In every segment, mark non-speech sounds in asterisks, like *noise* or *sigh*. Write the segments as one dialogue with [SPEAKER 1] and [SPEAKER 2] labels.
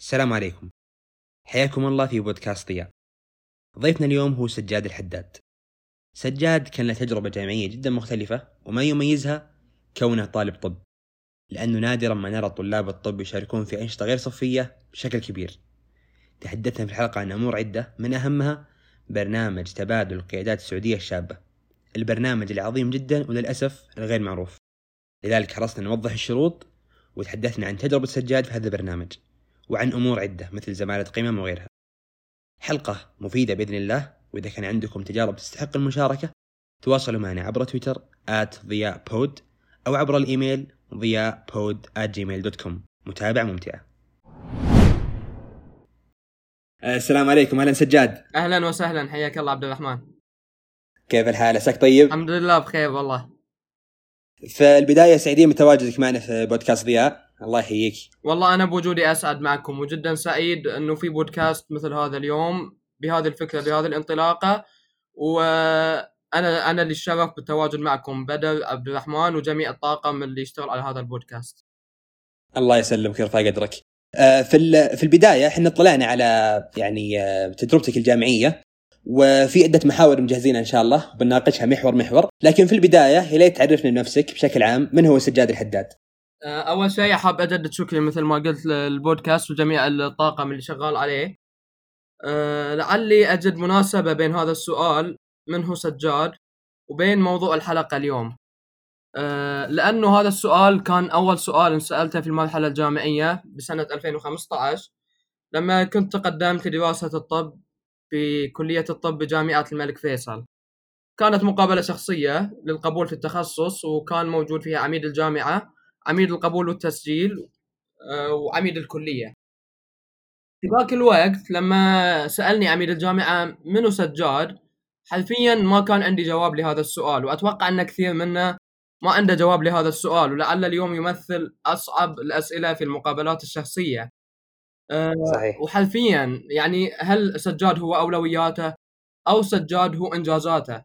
[SPEAKER 1] السلام عليكم. حياكم الله في بودكاست ضياء. ضيفنا اليوم هو سجاد الحداد. سجاد كان له تجربة جامعية جدا مختلفة وما يميزها كونه طالب طب لأنه نادرا ما نرى طلاب الطب يشاركون في أنشطة غير صفية بشكل كبير. تحدثنا في الحلقة عن أمور عدة من أهمها برنامج تبادل القيادات السعودية الشابة. البرنامج العظيم جدا وللأسف الغير معروف. لذلك حرصنا نوضح الشروط وتحدثنا عن تجربة سجاد في هذا البرنامج. وعن أمور عدة مثل زمالة قمم وغيرها. حلقة مفيدة بإذن الله وإذا كان عندكم تجارب تستحق المشاركة تواصلوا معنا عبر تويتر at ضياء بود أو عبر الإيميل ضياء بود at gmail.com متابعة ممتعة. السلام عليكم. أهلا سجاد.
[SPEAKER 2] أهلا وسهلا. حياك الله عبد الرحمن.
[SPEAKER 1] كيف الحال؟ عساك طيب؟
[SPEAKER 2] الحمد لله بخير والله.
[SPEAKER 1] في البداية سعيدين بتواجدك معنا في بودكاست ضياء. الله يحييك.
[SPEAKER 2] والله أنا بوجودي أسعد معكم وجدا سعيد إنه في بودكاست مثل هذا اليوم بهذه الفكرة بهذه الانطلاقة. وأنا أنا اللي الشرف بالتواجد معكم بدر عبد الرحمن وجميع الطاقم اللي يشتغل على هذا البودكاست.
[SPEAKER 1] الله يسلمك ويرفع قدرك. آه، في في البداية إحنا اطلعنا على يعني آه، تجربتك الجامعية وفي عدة محاور مجهزينها إن شاء الله بنناقشها محور محور. لكن في البداية يا ليت تعرفنا بنفسك بشكل عام من هو سجاد الحداد؟
[SPEAKER 2] أول شيء حاب أجدد شكري مثل ما قلت للبودكاست وجميع الطاقم اللي شغال عليه. آه، لعلي أجد مناسبة بين هذا السؤال من هو سجاد وبين موضوع الحلقة اليوم. آه، لأنه هذا السؤال كان أول سؤال انسالته في المرحلة الجامعية بسنة 2015 لما كنت تقدمت لدراسة الطب في كليه الطب بجامعة الملك فيصل. كانت مقابلة شخصية للقبول في التخصص وكان موجود فيها عميد الجامعة عميد القبول والتسجيل آه، وعميد الكلية. في ذاك الوقت لما سألني عميد الجامعة منو سجاد حرفيا ما كان عندي جواب لهذا السؤال وأتوقع أن كثير منا ما عنده جواب لهذا السؤال ولعل اليوم يمثل أصعب الأسئلة في المقابلات الشخصية. آه،
[SPEAKER 1] صحيح.
[SPEAKER 2] وحرفيا يعني هل سجاد هو أولوياته أو سجاد هو إنجازاته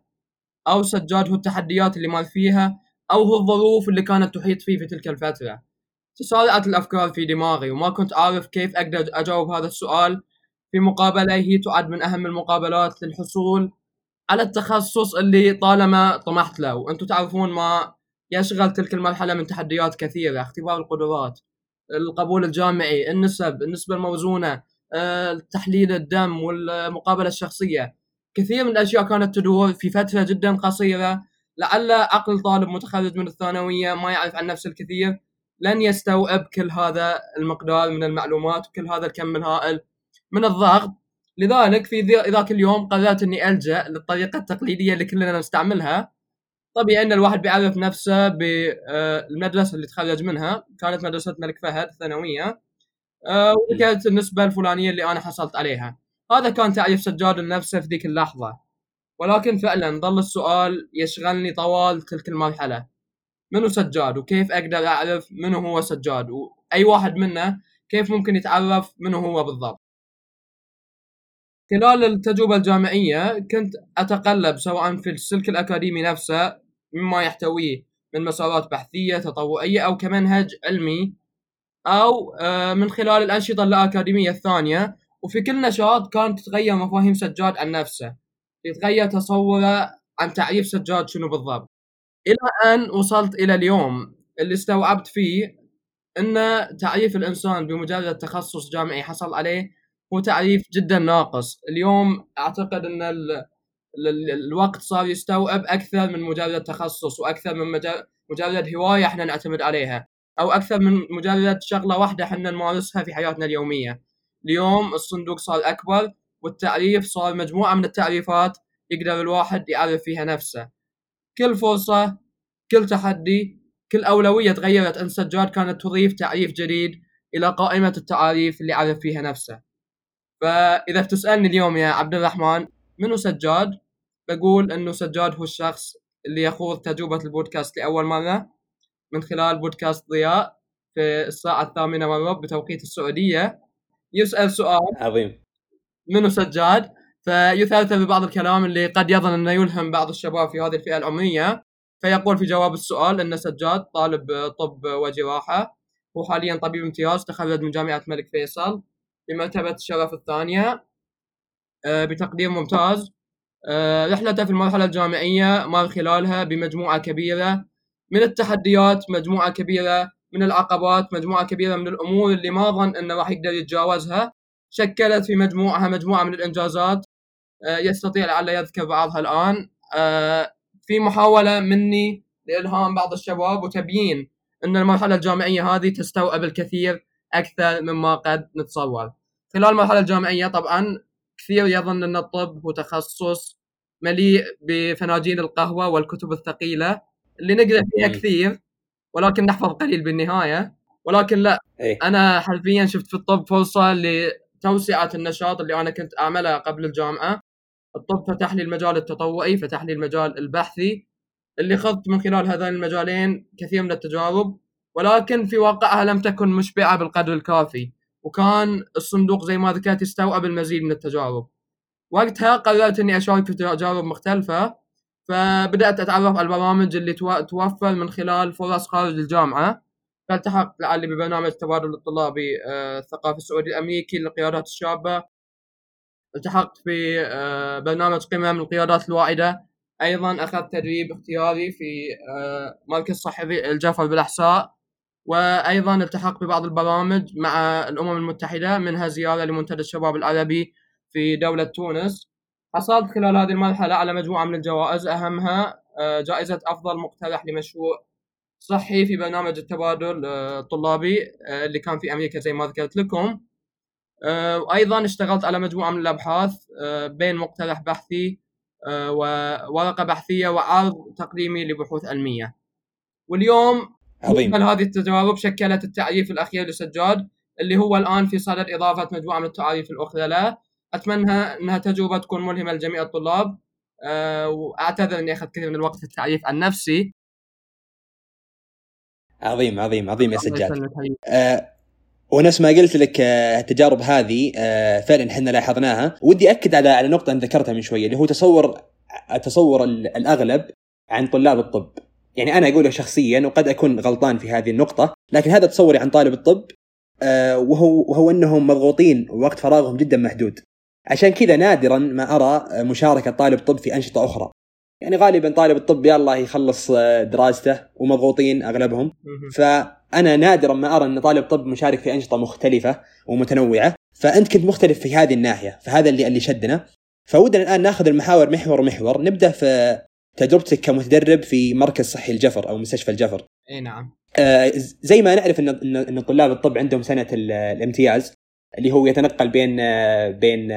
[SPEAKER 2] أو سجاد هو التحديات اللي مر فيها أو هو الظروف اللي كانت تحيط فيه في تلك الفترة. تسارعت الأفكار في دماغي وما كنت أعرف كيف أقدر أجاوب هذا السؤال. في مقابلة هي تعد من أهم المقابلات للحصول على التخصص اللي طالما طمحت له. وأنتم تعرفون ما يشغل تلك المرحلة من تحديات كثيرة. اختبار القدرات القبول الجامعي النسب النسبة الموزونة آه، تحليل الدم والمقابلة الشخصية. كثير من الأشياء كانت تدور في فترة جدا قصيرة. لعل عقل طالب متخرج من الثانوية ما يعرف عن نفسه الكثير لن يستوعب كل هذا المقدار من المعلومات وكل هذا الكم الهائل من الضغط. لذلك في ذاك اليوم قررت إني ألجأ للطريقة التقليدية اللي كلنا نستعملها طبيعي إن الواحد بيعرف نفسه بالمدرسة اللي تخرج منها. كانت مدرسة الملك فهد الثانوية آه، وذكرت النسبة الفلانية اللي أنا حصلت عليها. هذا كان تعريف سجاد لنفسه في ذيك اللحظة. ولكن فعلا ظل السؤال يشغلني طوال تلك المرحلة. منو سجاد؟ وكيف أقدر أعرف منو هو سجاد؟ وأي واحد منا كيف ممكن يتعرف منو هو بالضبط؟ خلال التجربة الجامعية كنت أتقلب سواء في السلك الأكاديمي نفسه مما يحتويه من مسارات بحثية تطوعية أو كمنهج علمي أو آه، من خلال الأنشطة اللاأكاديمية الثانية. وفي كل نشاط كانت تتغير مفاهيم سجاد عن نفسه. يتغير تصوره عن تعريف سجاد شنو بالضبط. إلى أن وصلت إلى اليوم اللي استوعبت فيه أن تعريف الإنسان بمجرد تخصص جامعي حصل عليه هو تعريف جدا ناقص. اليوم أعتقد أن ال... ال... ال- الوقت صار يستوعب أكثر من مجرد تخصص وأكثر من مجرد, هواية إحنا نعتمد عليها أو أكثر من مجرد شغلة واحدة إحنا نمارسها في حياتنا اليومية. اليوم الصندوق صار أكبر والتعريف صار مجموعة من التعريفات يقدر الواحد يعرف فيها نفسه. كل فرصة كل تحدي كل أولوية تغيرت أن سجاد كانت تضيف تعريف جديد إلى قائمة التعاريف اللي عرف فيها نفسه. فإذا بتسألني اليوم يا عبد الرحمن منو سجاد؟ بقول أنه سجاد هو الشخص اللي يخوض تجربة البودكاست لأول مرة من خلال بودكاست ضياء في الساعة الثامنة والربع بتوقيت السعودية. يسأل سؤال.
[SPEAKER 1] عظيم.
[SPEAKER 2] منو سجاد. فيثرثر ببعض الكلام اللي قد يظن أنه يلهم بعض الشباب في هذه الفئة العمرية. فيقول في جواب السؤال أن سجاد طالب طب وجراحه هو حاليا طبيب امتياز تخرج من جامعة الملك فيصل بمرتبة الشرف الثانية آه، بتقدير ممتاز. آه، رحلته في المرحلة الجامعية مر خلالها بمجموعة كبيرة من التحديات مجموعة كبيرة من العقبات مجموعة كبيرة من الأمور اللي ما ظن أنه راح يقدر يتجاوزها. شكلت في مجموعها مجموعة من الإنجازات آه، يستطيع لعل يذكر بعضها الآن. في محاولة مني لإلهام بعض الشباب وتبيين أن المرحلة الجامعية هذه تستوعب الكثير أكثر مما قد نتصور. خلال المرحلة الجامعية طبعا كثير يظن أن الطب هو تخصص مليء بفناجين القهوة والكتب الثقيلة اللي نقرأ فيها كثير ولكن نحفظ قليل بالنهاية. ولكن لا
[SPEAKER 1] إيه؟
[SPEAKER 2] أنا حرفيا شفت في الطب فرصة لتوسعة النشاط اللي أنا كنت أعملها قبل الجامعة. الطب فتح لي المجال التطوعي فتح لي المجال البحثي اللي خضت من خلال هذين المجالين كثير من التجارب ولكن في واقعها لم تكن مشبعة بالقدر الكافي وكان الصندوق زي ما ذكرت يستوعب المزيد من التجارب. وقتها قررت إني أشارك في تجارب مختلفة فبدأت أتعرف على البرامج اللي توفر من خلال فرص خارج فالتحقت لعلي ببرنامج التبادل الطلابي آه، الثقافي السعودي الأمريكي للقيادات الشابة. التحقت في آه، برنامج قمم للقيادات الواعدة أيضا أخذت تدريب اختياري في آه، مركز صحي الجفر بالاحساء وأيضا التحق ببعض البرامج مع الأمم المتحدة منها زيارة لمنتدى الشباب العربي في دولة تونس. حصلت خلال هذه المرحلة على مجموعة من الجوائز أهمها جائزة أفضل مقترح لمشروع صحي في برنامج التبادل آه، الطلابي آه، اللي كان في أمريكا زي ما ذكرت لكم. وأيضا اشتغلت على مجموعة من الأبحاث بين مقترح بحثي وورقة بحثية وعرض تقديمي لبحوث علمية. واليوم عظيم. هذه التجارب شكلت التعريف الأخير لسجاد اللي هو الآن في صدد إضافة مجموعة من التعاريف الأخرى له. أتمنى إنها تجربة تكون ملهمة لجميع الطلاب وأعتذر إني أخذت كثير من الوقت في التعريف عن نفسي.
[SPEAKER 1] عظيم عظيم عظيم يا سجاد. أه ونفس ما قلت لك آه، التجارب هذه آه، فعلا إحنا لاحظناها. ودي أكد على على نقطة أنت ذكرتها من شوية اللي هو تصور تصور الأغلب عن طلاب الطب. يعني أنا أقوله شخصيا وقد أكون غلطان في هذه النقطة لكن هذا تصوري عن طالب الطب آه، وهو وهو إنهم مضغوطين ووقت فراغهم جدا محدود. عشان كذا نادرا ما أرى مشاركة طالب طب في أنشطة أخرى. يعني غالبا طالب الطب يا الله يخلص آه، دراسته ومضغوطين أغلبهم. فأنا نادرا ما أرى أن طالب طب مشارك في أنشطة مختلفة ومتنوعة. فأنت كنت مختلف في هذه الناحية فهذا اللي اللي شدنا فودنا الآن ناخذ المحاور محور محور. نبدأ في تجربتك كمتدرب في مركز صحي الجفر أو مستشفى الجفر.
[SPEAKER 2] إي نعم.
[SPEAKER 1] آه زي ما نعرف ان ان طلاب الطب عندهم سنة الامتياز. اللي هو يتنقل بين بين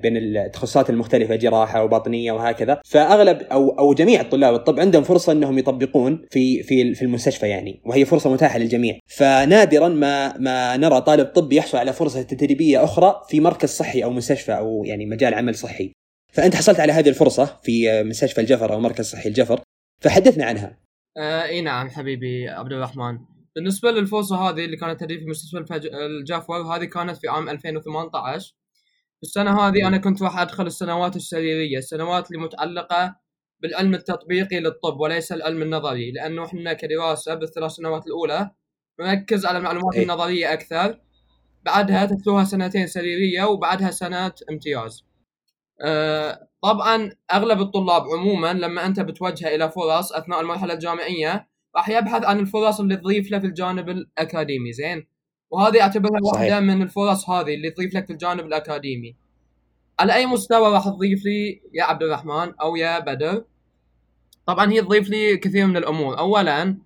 [SPEAKER 1] بين التخصصات المختلفة جراحة وباطنيه وهكذا فأغلب أو أو جميع طلاب الطب عندهم فرصة إنهم يطبقون في في في المستشفى يعني وهي فرصة متاحة للجميع فنادرا ما ما نرى طالب طب يحصل على فرصة تدريبية أخرى في مركز صحي أو مستشفى أو يعني مجال عمل صحي فأنت حصلت على هذه الفرصة في مستشفى الجفر أو مركز صحي الجفر فحدثنا عنها.
[SPEAKER 2] آه إي نعم حبيبي عبد الرحمن. بالنسبة للفرصه هذه اللي كانت تدريب في مستشفى الفج... الجفر هذه كانت في عام 2018 في السنة هذه أنا كنت راح أدخل السنوات السريرية، السنوات اللي متعلقة بالعلم التطبيقي للطب وليس العلم النظري لأنه إحنا كدراسة بالثلاث سنوات الأولى نركز على المعلومات أي. النظرية أكثر بعدها تتلوها سنتين سريرية وبعدها سنة امتياز. آه، طبعا أغلب الطلاب عموما لما أنت بتوجهه إلى فرص أثناء المرحلة الجامعية راح يبحث عن الفرص اللي تضيف له في الجانب الأكاديمي زين؟ وهذه أعتبرها واحدة من الفرص هذه اللي تضيف لك في الجانب الأكاديمي. على أي مستوى راح تضيف لي يا عبد الرحمن أو يا بدر؟ طبعا هي تضيف لي كثير من الأمور. اولا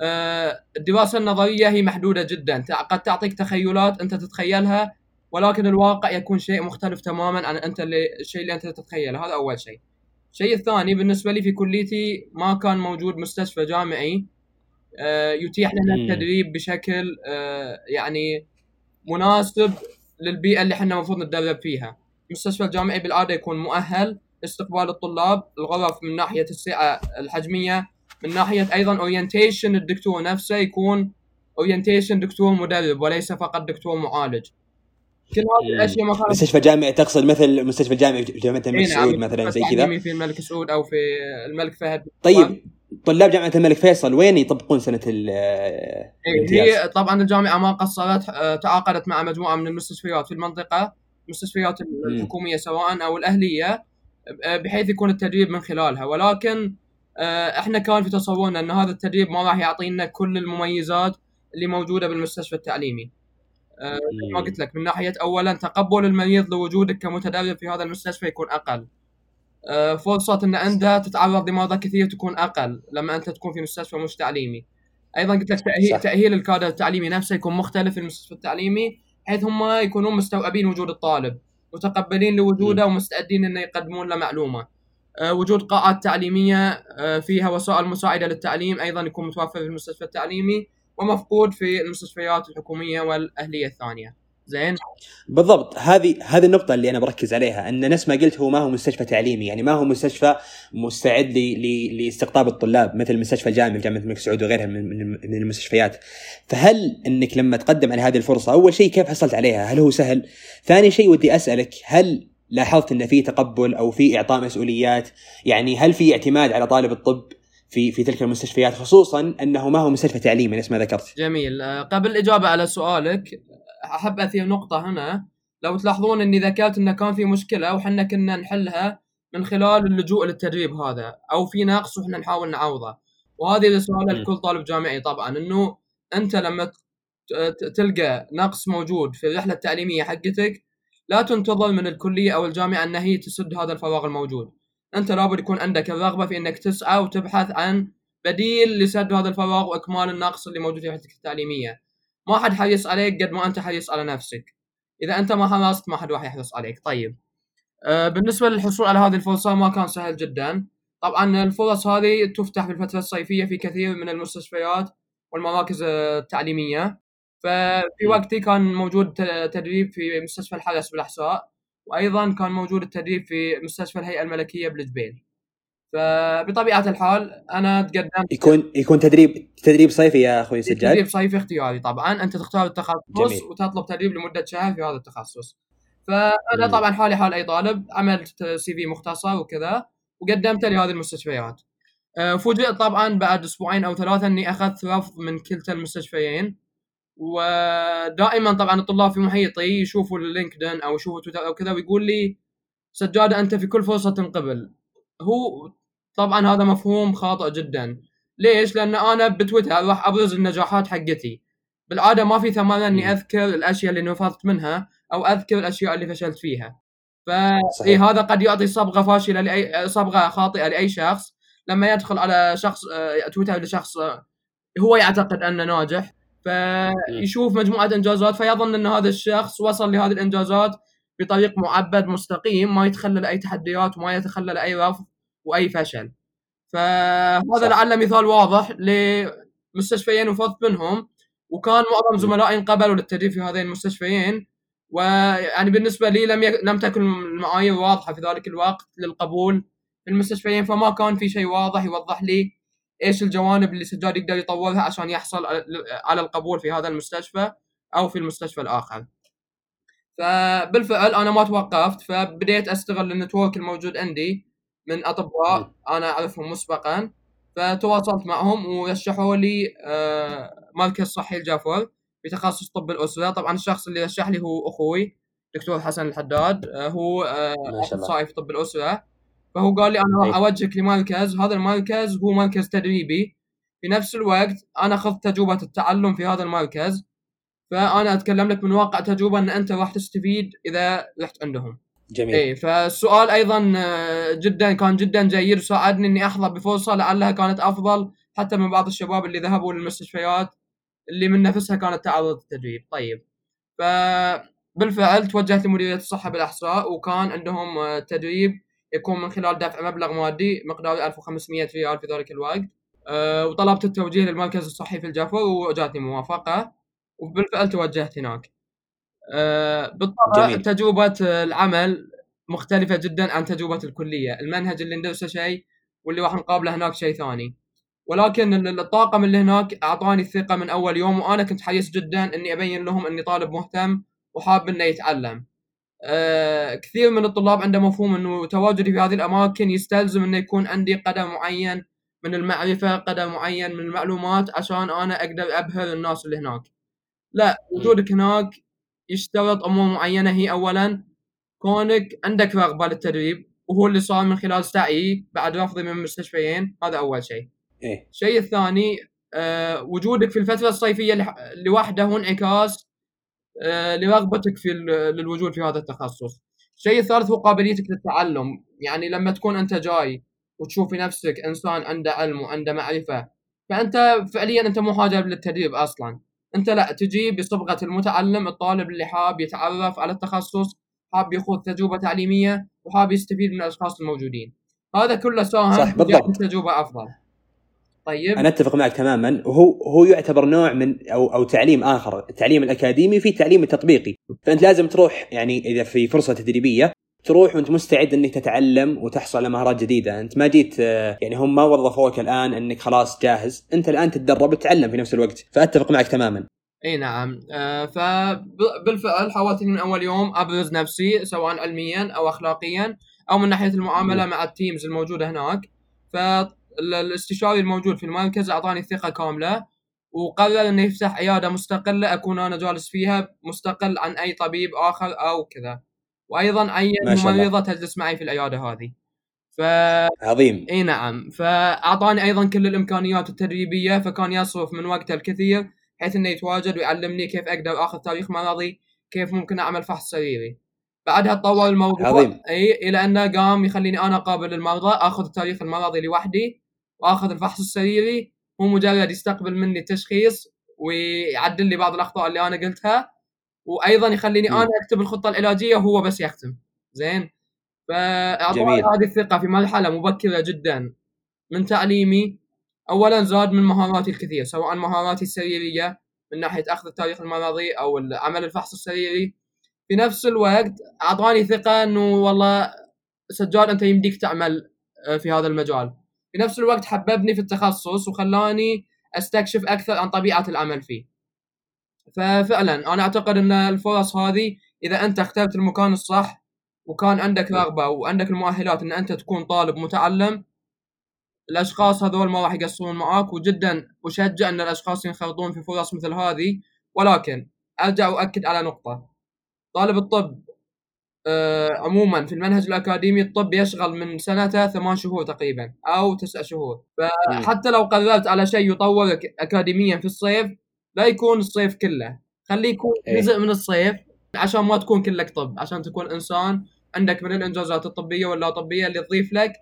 [SPEAKER 2] آه، الدراسة النظرية هي محدودة جدا. قد تعطيك تخيلات أنت تتخيلها ولكن الواقع يكون شيء مختلف تماما عن أنت اللي الشيء اللي أنت تتخيله. هذا أول شيء. الشيء الثاني بالنسبة لي في كليتي ما كان موجود مستشفى جامعي. يتيح لنا التدريب بشكل آه، يعني مناسب للبيئة اللي إحنا المفروض نتدرب فيها. المستشفى الجامعي بالعادة يكون مؤهل لاستقبال الطلاب الغرف من ناحية السعه الحجمية من ناحية أيضا orientation الدكتور نفسه يكون orientation دكتور مدرب وليس فقط دكتور معالج.
[SPEAKER 1] كل هذه الأشياء ما مستشفى جامعي تقصد مثل مستشفى جامعي في جامعة الملك نعم، سعود مثلا زي كذا؟
[SPEAKER 2] في الملك سعود أو في الملك فهد.
[SPEAKER 1] طيب. طلاب جامعة الملك فيصل وين يطبقون سنة ال
[SPEAKER 2] إيه،؟ هي طبعا الجامعة ما قصرت آه، تعاقدت مع مجموعة من المستشفيات في المنطقة المستشفيات الحكومية سواء أو الأهلية آه، بحيث يكون التدريب من خلالها. ولكن آه، إحنا كان في تصورنا إن هذا التدريب ما راح يعطينا كل المميزات اللي موجودة بالمستشفى التعليمي. مثل ما قلت لك من ناحية اولا تقبل المريض لوجودك كمتدرب في هذا المستشفى يكون أقل. آه، فرصه إن أنت تتعرض لمرضى كثير تكون أقل لما أنت تكون في مستشفى مش تعليمي. أيضا قلت لك تاهيل,
[SPEAKER 1] صح.
[SPEAKER 2] تأهيل الكادر التعليمي نفسه يكون مختلف في المستشفى التعليمي بحيث هم يكونون مستوعبين وجود الطالب متقبلين لوجوده ومستعدين إنه يقدمون له معلومة. آه، وجود قاعات تعليمية آه، فيها وسائل مساعدة للتعليم أيضا يكون متوفر في المستشفى التعليمي ومفقود في المستشفيات الحكومية والأهلية الثانية. زين.
[SPEAKER 1] بالضبط. هذه هذه النقطة اللي أنا بركز عليها أن نفس ما قلت هو ما هو مستشفى تعليمي يعني ما هو مستشفى مستعد ل- ل- لاستقطاب الطلاب مثل مستشفى الجامعي جامعة الملك سعود وغيرها من, المستشفيات. فهل أنك لما تقدم على هذه الفرصة أول شيء كيف حصلت عليها؟ هل هو سهل؟ ثاني شيء ودي أسألك هل لاحظت أن في تقبل أو في إعطاء مسؤوليات؟ يعني هل في اعتماد على طالب الطب في في تلك المستشفيات؟ خصوصا أنه ما هو مستشفى تعليمي نفس ما ذكرت.
[SPEAKER 2] جميل. آه، قبل الإجابة على سؤالك أحب أثير نقطة هنا لو تلاحظون أني ذكرت أنه كان في مشكلة وحنا كنا نحلها من خلال اللجوء للتدريب هذا أو في نقص وحنا نحاول نعوضه وهذه رسالة
[SPEAKER 1] م.
[SPEAKER 2] لكل طالب جامعي طبعا أنه أنت لما تلقى نقص موجود في الرحلة التعليمية حقتك لا تنتظر من الكلية أو الجامعة أن هي تسد هذا الفراغ الموجود أنت لابد يكون عندك الرغبة في أنك تسعى وتبحث عن بديل لسد هذا الفراغ وإكمال النقص اللي موجود في رحلتك التعليمية. ما حد حريص عليك قد ما أنت حريص على نفسك. إذا أنت ما حرصت ما حد راح يحرص عليك. طيب. آه بالنسبة للحصول على هذه الفرصة ما كان سهل جدا. طبعا الفرص هذه تفتح في الفترة الصيفية في كثير من المستشفيات والمراكز التعليمية. ففي. وقتي كان موجود تدريب في مستشفى الحدث بالاحساء وأيضا كان موجود التدريب في مستشفى الهيئة الملكية بالجبيل. فبطبيعة الحال أنا تقدمت
[SPEAKER 1] يكون يكون تدريب تدريب صيفي يا أخوي سجاد.
[SPEAKER 2] تدريب صيفي اختياري طبعا. أنت تختار التخصص
[SPEAKER 1] جميل.
[SPEAKER 2] وتطلب تدريب لمدة شهر في هذا التخصص. فأنا
[SPEAKER 1] مم.
[SPEAKER 2] طبعا حالي حال أي طالب عملت سي في مختصر وكذا وقدمته لهذه المستشفيات. آه، فوجئت طبعا بعد أسبوعين أو ثلاثة إني أخذت رفض من كلتا المستشفيين. ودائما طبعا الطلاب في محيطي يشوفوا اللينكدين أو يشوفوا تويتر أو كذا ويقول لي سجاده أنت في كل فرصة تنقبل. هو طبعا هذا مفهوم خاطئ جدا ليش؟ لأن أنا بتويتر راح أبرز النجاحات حقتي بالعادة ما في
[SPEAKER 1] مم.
[SPEAKER 2] إني أذكر الأشياء اللي نفذت منها أو أذكر الأشياء اللي فشلت فيها ف. إيه هذا قد يعطي صبغة فاشلة لأي صبغة خاطئة لأي شخص لما يدخل على شخص آه، تويتر لشخص آه، هو يعتقد أنه ناجح فيشوف مجموعة إنجازات فيظن أن هذا الشخص وصل لهذه الإنجازات بطريق معبد مستقيم ما يتخلل أي تحديات وما يتخلل أي رفض وأي فشل فهذا. لعله مثال واضح لمستشفيين وفضت منهم وكان معظم زملائي انقبلوا للتدريب في هذين المستشفيين ويعني بالنسبة لي لم يك... لم تكن المعايير واضحة في ذلك الوقت للقبول في المستشفيين فما كان في شيء واضح يوضح لي إيش الجوانب اللي سجاد يقدر يطورها عشان يحصل على- على القبول في هذا المستشفى أو في المستشفى الآخر. فبالفعل أنا ما توقفت فبديت أستغل النتورك الموجود عندي من أطباء أنا أعرفهم مسبقا فتواصلت معهم ورشحوا لي آه، مركز صحي الجفر بتخصص طب الأسرة. طبعا الشخص اللي رشح لي هو أخوي دكتور حسن الحداد. آه، هو آه،. اخصائي في طب الأسرة. فهو قال لي أنا راح
[SPEAKER 1] إيه.
[SPEAKER 2] أوجهك لمركز. هذا المركز هو مركز تدريبي. في نفس الوقت أنا أخذت تجربة التعلم في هذا المركز فأنا أتكلم لك من واقع تجربة إن أنت راح تستفيد إذا رحت عندهم.
[SPEAKER 1] جميل.
[SPEAKER 2] اي فالسؤال أيضا آه، جدا كان جدا جيد وساعدني إني أحظى بفرصة لعلها كانت أفضل حتى من بعض الشباب اللي ذهبوا للمستشفيات اللي من نفسها كانت تعرض للتدريب. طيب فبالفعل توجهت لمديرية الصحة بالأحصاء وكان عندهم آه، تدريب يكون من خلال دفع مبلغ مادي مقداره 1500 ريال في ذلك الوقت. آه، وطلبت التوجيه للمركز الصحي في الجفر وجاتني موافقة وبالفعل توجهت هناك. بالطبع
[SPEAKER 1] جميل.
[SPEAKER 2] تجربة العمل مختلفة جدا عن تجربة الكلية. المنهج اللي ندرسه شيء واللي راح نقابله هناك شيء ثاني. ولكن ال- الطاقم اللي هناك أعطاني الثقة من أول يوم وأنا كنت حريص جدا إني أبين لهم إني طالب مهتم وحاب إنه يتعلم. آه، كثير من الطلاب عنده مفهوم إنه تواجدي في هذه الأماكن يستلزم إنه يكون عندي قدم معين من المعرفة قدر معين من المعلومات عشان أنا أقدر أبهر الناس اللي هناك. لا وجودك هناك يشترط أمور معينة. هي اولا كونك عندك رغبة للتدريب وهو اللي صار من خلال سعي بعد رفضي من المستشفيين هذا أول شيء.
[SPEAKER 1] إيه؟
[SPEAKER 2] الشيء الثاني آه وجودك في الفترة الصيفية لوحده هو انعكاس آه لرغبتك في للوجود في هذا التخصص. الشيء الثالث هو قابليتك للتعلم. يعني لما تكون أنت جاي وتشوف في نفسك إنسان عنده علم وعنده معرفة فأنت فعليا أنت مو حاجة للتدريب أصلا. انت لا تجي بصبغة المتعلم الطالب اللي حاب يتعرف على التخصص حاب يخوض تجربة تعليمية وحاب يستفيد من الأشخاص الموجودين. هذا كله ساهم
[SPEAKER 1] صح بالضبط.
[SPEAKER 2] تجربة أفضل. طيب.
[SPEAKER 1] أنا أتفق معك تماما. وهو هو يعتبر نوع من أو أو تعليم آخر. التعليم الأكاديمي في التعليم التطبيقي. فأنت لازم تروح يعني إذا في فرصة تدريبية تروح وانت مستعد إنك تتعلم وتحصل على مهارات جديدة، أنت ما جيت يعني هم ما وظفوك الآن إنك خلاص جاهز، أنت الآن تتدرب وتتعلم في نفس الوقت، فأتفق معك تماما.
[SPEAKER 2] إي نعم. آه فبالفعل حاولت من أول يوم أبرز نفسي سواء علميا أو اخلاقيا أو من ناحية المعاملة مع التيمز الموجودة هناك. فالاستشاري الموجود في المركز أعطاني الثقة كاملة وقرر إنه يفتح عيادة مستقلة أكون أنا جالس فيها مستقل عن أي طبيب آخر أو كذا. وأيضا عين ممرضه تجلس معي في العيادة هذه. ف
[SPEAKER 1] عظيم.
[SPEAKER 2] إي نعم. فأعطاني أيضا كل الإمكانيات التدريبية فكان يصرف من وقته الكثير بحيث إنه يتواجد ويعلمني كيف أقدر آخذ تاريخ مرضي كيف ممكن أعمل فحص سريري. بعدها تطور الموضوع
[SPEAKER 1] عظيم.
[SPEAKER 2] إي إلى أنه قام يخليني أنا اقابل المرضى آخذ التاريخ المرضي لوحدي وآخذ الفحص السريري. هو مجرد يستقبل مني التشخيص ويعدل لي بعض الأخطاء اللي أنا قلتها. وأيضا يخليني م. أنا أكتب الخطة العلاجية وهو بس يختم. زين؟ فاعطاني هذه الثقة في مرحلة مبكرة جدا. من تعليمي اولا زاد من مهاراتي الكثير سواء مهاراتي السريرية من ناحية أخذ التاريخ المرضي أو عمل الفحص السريري. في نفس الوقت أعطاني ثقة إنه والله سجاد أنت يمديك تعمل آه، في هذا المجال. في نفس الوقت حببني في التخصص وخلاني أستكشف أكثر عن طبيعة العمل فيه. ففعلا أنا أعتقد إن الفرص هذه إذا أنت اخترت المكان الصح وكان عندك رغبة وعندك المؤهلات إن أنت تكون طالب متعلم الأشخاص هذول ما راح يقصرون معاك وجدا أشجع إن الأشخاص ينخرطون في فرص مثل هذه ولكن أرجع واكد على نقطة. طالب الطب آه عموما في المنهج الأكاديمي الطب يشغل من سنته ثمان شهور تقريبا أو تسع شهور. فحتى لو قررت على شيء يطورك اكاديميا في الصيف لا يكون الصيف كله خليه يكون إيه. جزء من الصيف عشان ما تكون كلك طب عشان تكون إنسان عندك من الإنجازات الطبية واللا طبية اللي تضيف لك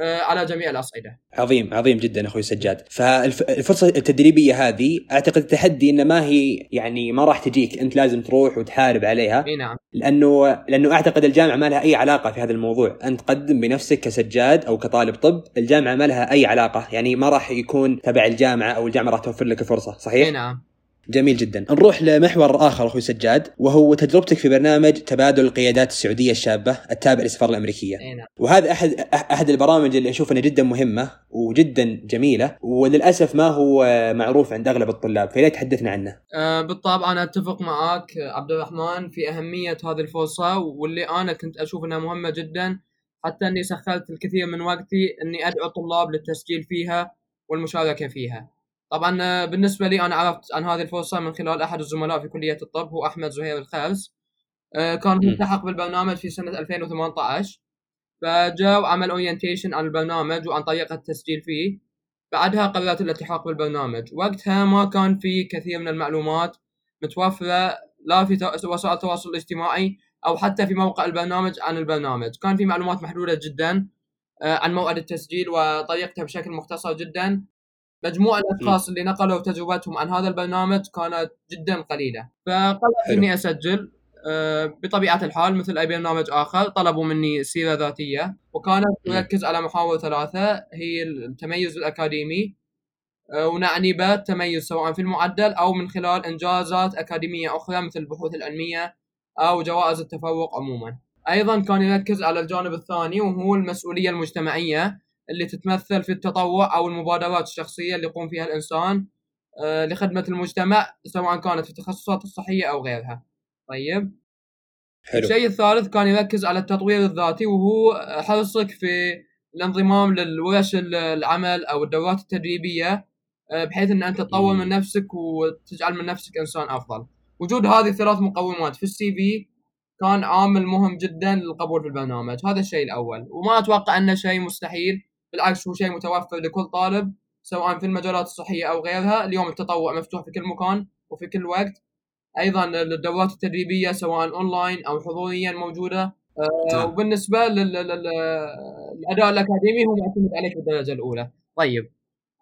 [SPEAKER 2] على جميع الأصعدة.
[SPEAKER 1] عظيم عظيم جدا أخوي سجاد، فالفرصة التدريبية هذه أعتقد التحدي انه ما هي يعني ما راح تجيك أنت لازم تروح وتحارب عليها.
[SPEAKER 2] إي نعم.
[SPEAKER 1] لأنه لأنه أعتقد الجامعة ما لها أي علاقة في هذا الموضوع، أنت قدم بنفسك كسجاد أو كطالب طب، الجامعة ما لها أي علاقة، يعني ما راح يكون تبع الجامعة أو الجامعة راح توفر لك الفرصه، صحيح؟
[SPEAKER 2] إي نعم.
[SPEAKER 1] جميل جدا. نروح لمحور آخر أخوي سجاد وهو تجربتك في برنامج تبادل القيادات السعودية الشابة التابع للسفارة الأمريكية.
[SPEAKER 2] نعم.
[SPEAKER 1] وهذا أحد أحد البرامج اللي أشوف أنها جدا مهمة وجدا جميلة وللأسف ما هو معروف عند أغلب الطلاب فليه تحدثنا عنه.
[SPEAKER 2] أه بالطبع أنا أتفق معك عبد الرحمن في أهمية هذه الفرصة واللي أنا كنت أشوف أنها مهمة جدا حتى أني سخرت الكثير من وقتي أني أدعو الطلاب للتسجيل فيها والمشاركة فيها. طبعا آه، بالنسبة لي أنا عرفت عن هذه الفرصة من خلال أحد الزملاء في كلية الطب هو أحمد زهير الخرز آه، كان ملتحق بالبرنامج في سنة 2018 فجاء وعمل اورينتيشن عن البرنامج وعن طريقة التسجيل فيه. بعدها قررت الالتحاق بالبرنامج. وقتها ما كان في كثير من المعلومات متوفرة لا في وسائل التواصل الاجتماعي أو حتى في موقع البرنامج عن البرنامج. كان في معلومات محدودة جدا آه، عن موعد التسجيل وطريقته بشكل مختصر جدا. مجموع الأشخاص اللي نقلوا تجربتهم عن هذا البرنامج كانت جدا قليلة. فقررت إني أسجل آه، بطبيعة الحال مثل أي برنامج آخر طلبوا مني سيرة ذاتية. وكانت تركز على محاور ثلاثة هي التميز الأكاديمي. آه، ونعني به التميز سواء في المعدل أو من خلال إنجازات أكاديمية أخرى مثل البحوث العلمية أو جوائز التفوق عموما. أيضا كان يركز على الجانب الثاني وهو المسؤولية المجتمعية. اللي تتمثل في التطوع أو المبادرات الشخصية اللي يقوم فيها الإنسان آه، لخدمة المجتمع سواء كانت في التخصصات الصحية أو غيرها. طيب
[SPEAKER 1] حلو.
[SPEAKER 2] الشيء الثالث كان يركز على التطوير الذاتي وهو حرصك في الانضمام للورش ال- العمل أو الدورات التدريبية آه، بحيث إن أنت تطور. من نفسك وتجعل من نفسك إنسان أفضل. وجود هذه الثلاث مقومات في السي في كان عامل مهم جدا للقبول في البرنامج، هذا الشيء الأول، وما أتوقع انه شيء مستحيل، بالعكس هو شيء متوفر لكل طالب سواء في المجالات الصحية أو غيرها، اليوم التطوع مفتوح في كل مكان وفي كل وقت. أيضا الدورات التدريبية سواء أونلاين أو حضوريا موجودة آه،
[SPEAKER 1] نعم.
[SPEAKER 2] وبالنسبة لل- لل- للأداء الأكاديمي هو معتمد عليك بالدرجة الأولى. طيب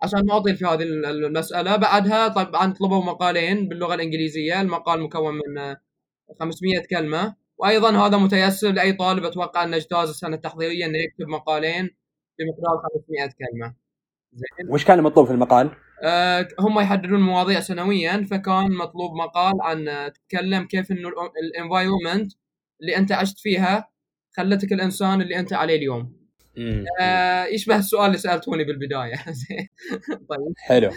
[SPEAKER 2] عشان ما أطيل في هذه ال- المسألة بعدها طبعا طلبوا مقالين باللغة الإنجليزية، المقال مكون من آه، 500 كلمة وأيضا هذا متيسر لأي طالب أتوقع انه أجتاز السنة التحضيرية إنه يكتب مقالين بمقدار 500 كلمة. زين
[SPEAKER 1] وش كان المطلوب في المقال؟
[SPEAKER 2] آه، هم يحددون مواضيع سنويا فكان مطلوب مقال عن آه، تتكلم كيف إنه الانفايرمنت اللي أنت عشت فيها خلتك الإنسان اللي أنت عليه اليوم.
[SPEAKER 1] مم.
[SPEAKER 2] آه، يشبه السؤال اللي سألتوني بالبداية *laughs* طيب
[SPEAKER 1] حلو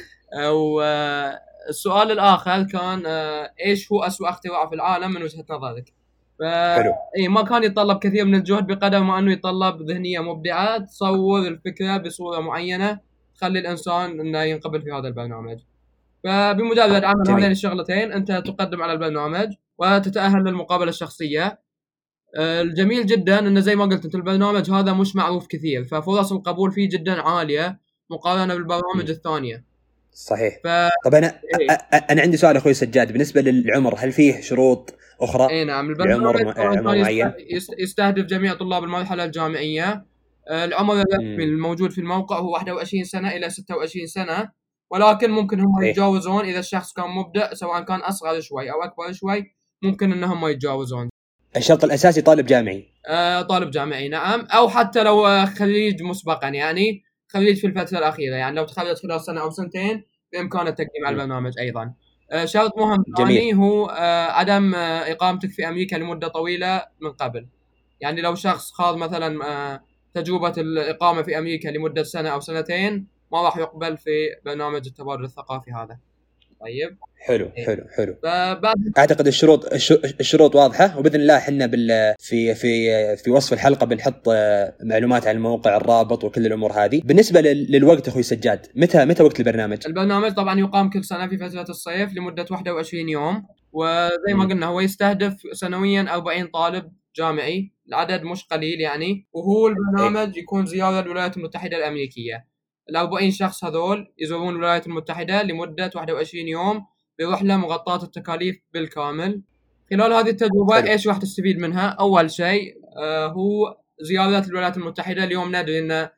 [SPEAKER 2] والسؤال الآخر كان آه، إيش هو اسوء اختراع في العالم من وجهة نظرك؟ ف...
[SPEAKER 1] حلو
[SPEAKER 2] اي ما كان يتطلب كثير من الجهد بقدر ما إنه يتطلب ذهنية مبدعة تصور الفكرة بصورة معينة تخلي الإنسان إنه ينقبل في هذا البرنامج. فبمجرد عمل. هذين الشغلتين أنت تقدم على البرنامج وتتأهل للمقابلة الشخصية. آه، الجميل جدا انه زي ما قلت أنت البرنامج هذا مش معروف كثير ففرص القبول فيه جدا عالية مقارنة بالبرامج
[SPEAKER 1] م.
[SPEAKER 2] الثانية.
[SPEAKER 1] صحيح
[SPEAKER 2] ف
[SPEAKER 1] طب أنا
[SPEAKER 2] إيه.
[SPEAKER 1] أنا عندي سؤال أخوي سجاد بالنسبة للعمر هل فيه شروط أخرى؟
[SPEAKER 2] اي نعم البرنامج
[SPEAKER 1] عمر
[SPEAKER 2] يستهدف جميع طلاب المرحله الجامعية آه، العمر الرسمي. الموجود في الموقع هو 21 سنة إلى 26 سنة ولكن ممكن هم
[SPEAKER 1] إيه.
[SPEAKER 2] يتجاوزون إذا الشخص كان مبدع سواء كان أصغر شوي أو أكبر شوي ممكن إنهم ما يتجاوزون
[SPEAKER 1] الشرط الأساسي طالب جامعي
[SPEAKER 2] آه، طالب جامعي نعم أو حتى لو آه، خريج مسبقا يعني خريج في الفترة الأخيرة يعني لو تخرج خلال سنة أو سنتين بامكانه التقديم على. البرنامج أيضا شرط مهم. ثاني هو آه، عدم آه، إقامتك في أمريكا لمدة طويلة من قبل يعني لو شخص خاض مثلا آه، تجربة الإقامة في أمريكا لمدة سنة أو سنتين ما راح يقبل في برنامج التبادل الثقافي هذا طيب.
[SPEAKER 1] حلو
[SPEAKER 2] إيه.
[SPEAKER 1] حلو حلو.
[SPEAKER 2] فبعد
[SPEAKER 1] أعتقد الشروط الش- الشروط واضحة. وبإذن الله إحنا بال في في في وصف الحلقة بنحط آه، معلومات عن الموقع الرابط وكل الأمور هذه. بالنسبة لل- للوقت أخوي سجاد متى متى وقت البرنامج؟
[SPEAKER 2] البرنامج طبعا يقام كل سنة في فترة الصيف لمدة 21 يوم. وزي ما. قلنا هو يستهدف سنويا 40 طالب جامعي. العدد مش قليل يعني. وهو البرنامج يكون زيارة للولايات المتحدة الأمريكية. ال 40 شخص هذول يزورون الولايات المتحدة لمدة 21 يوم برحلة مغطاة التكاليف بالكامل خلال هذه التجربة
[SPEAKER 1] حلو.
[SPEAKER 2] إيش راح تستفيد منها؟ أول شيء آه هو زيارات الولايات المتحدة اليوم ندري إن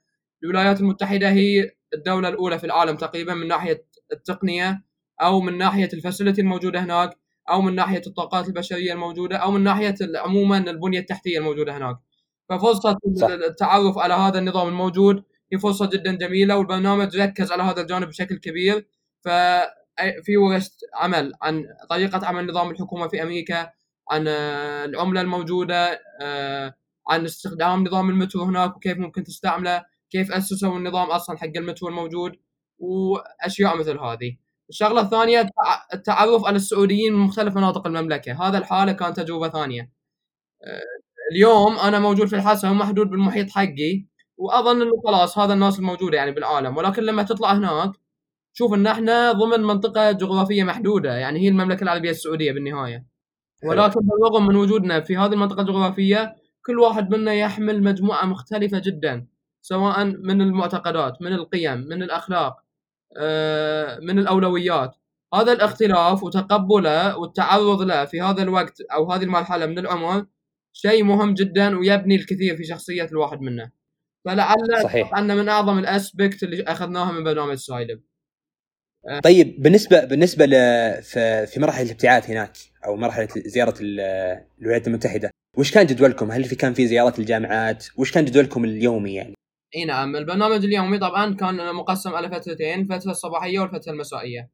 [SPEAKER 2] الولايات المتحدة هي الدولة الأولى في العالم تقريبا من ناحية التقنية أو من ناحية الفاسيلتي الموجودة هناك أو من ناحية الطاقات البشرية الموجودة أو من ناحية عموما البنية التحتية الموجودة هناك ففرصة
[SPEAKER 1] صح.
[SPEAKER 2] التعرف على هذا النظام الموجود هي فرصة جدا جميلة والبرنامج ركز على هذا الجانب بشكل كبير. ففي ورش عمل عن طريقة عمل نظام الحكومة في أمريكا عن آه، العملة الموجودة آه، عن استخدام نظام المترو هناك وكيف ممكن تستعمله كيف أسسوا النظام أصلا حق المترو الموجود وأشياء مثل هذه. الشغلة الثانية التع- التعرف على السعوديين من مختلف مناطق المملكة. هذا الحالة كانت تجربة ثانية. آه، اليوم أنا موجود في الحسا ومحدود بالمحيط حقي. وأظن إنه خلاص هذا الناس الموجودة يعني بالعالم. ولكن لما تطلع هناك شوف إن إحنا ضمن منطقة جغرافية محدودة يعني هي المملكة العربية السعودية بالنهاية. ولكن بالرغم من وجودنا في هذه المنطقة الجغرافية كل واحد منا يحمل مجموعة مختلفة جدا سواء من المعتقدات من القيم من الأخلاق آه، من الأولويات. هذا الاختلاف وتقبله والتعرض له في هذا الوقت أو هذه المرحلة من العمر شيء مهم جدا ويبني الكثير في شخصية الواحد منا. فلعل
[SPEAKER 1] صحيح.
[SPEAKER 2] أن من أعظم الأسبكت اللي أخذناها من برنامج سايلب
[SPEAKER 1] طيب بالنسبة بالنسبة ل في مراحل الابتعاث هناك أو مرحلة زيارة ال- الولايات المتحدة وش كان جدولكم؟ هل في كان في زيارات الجامعات؟ وش كان جدولكم اليومي يعني؟
[SPEAKER 2] إي نعم البرنامج اليومي طبعا كان مقسم على فترتين الفترة الصباحية والفترة المسائية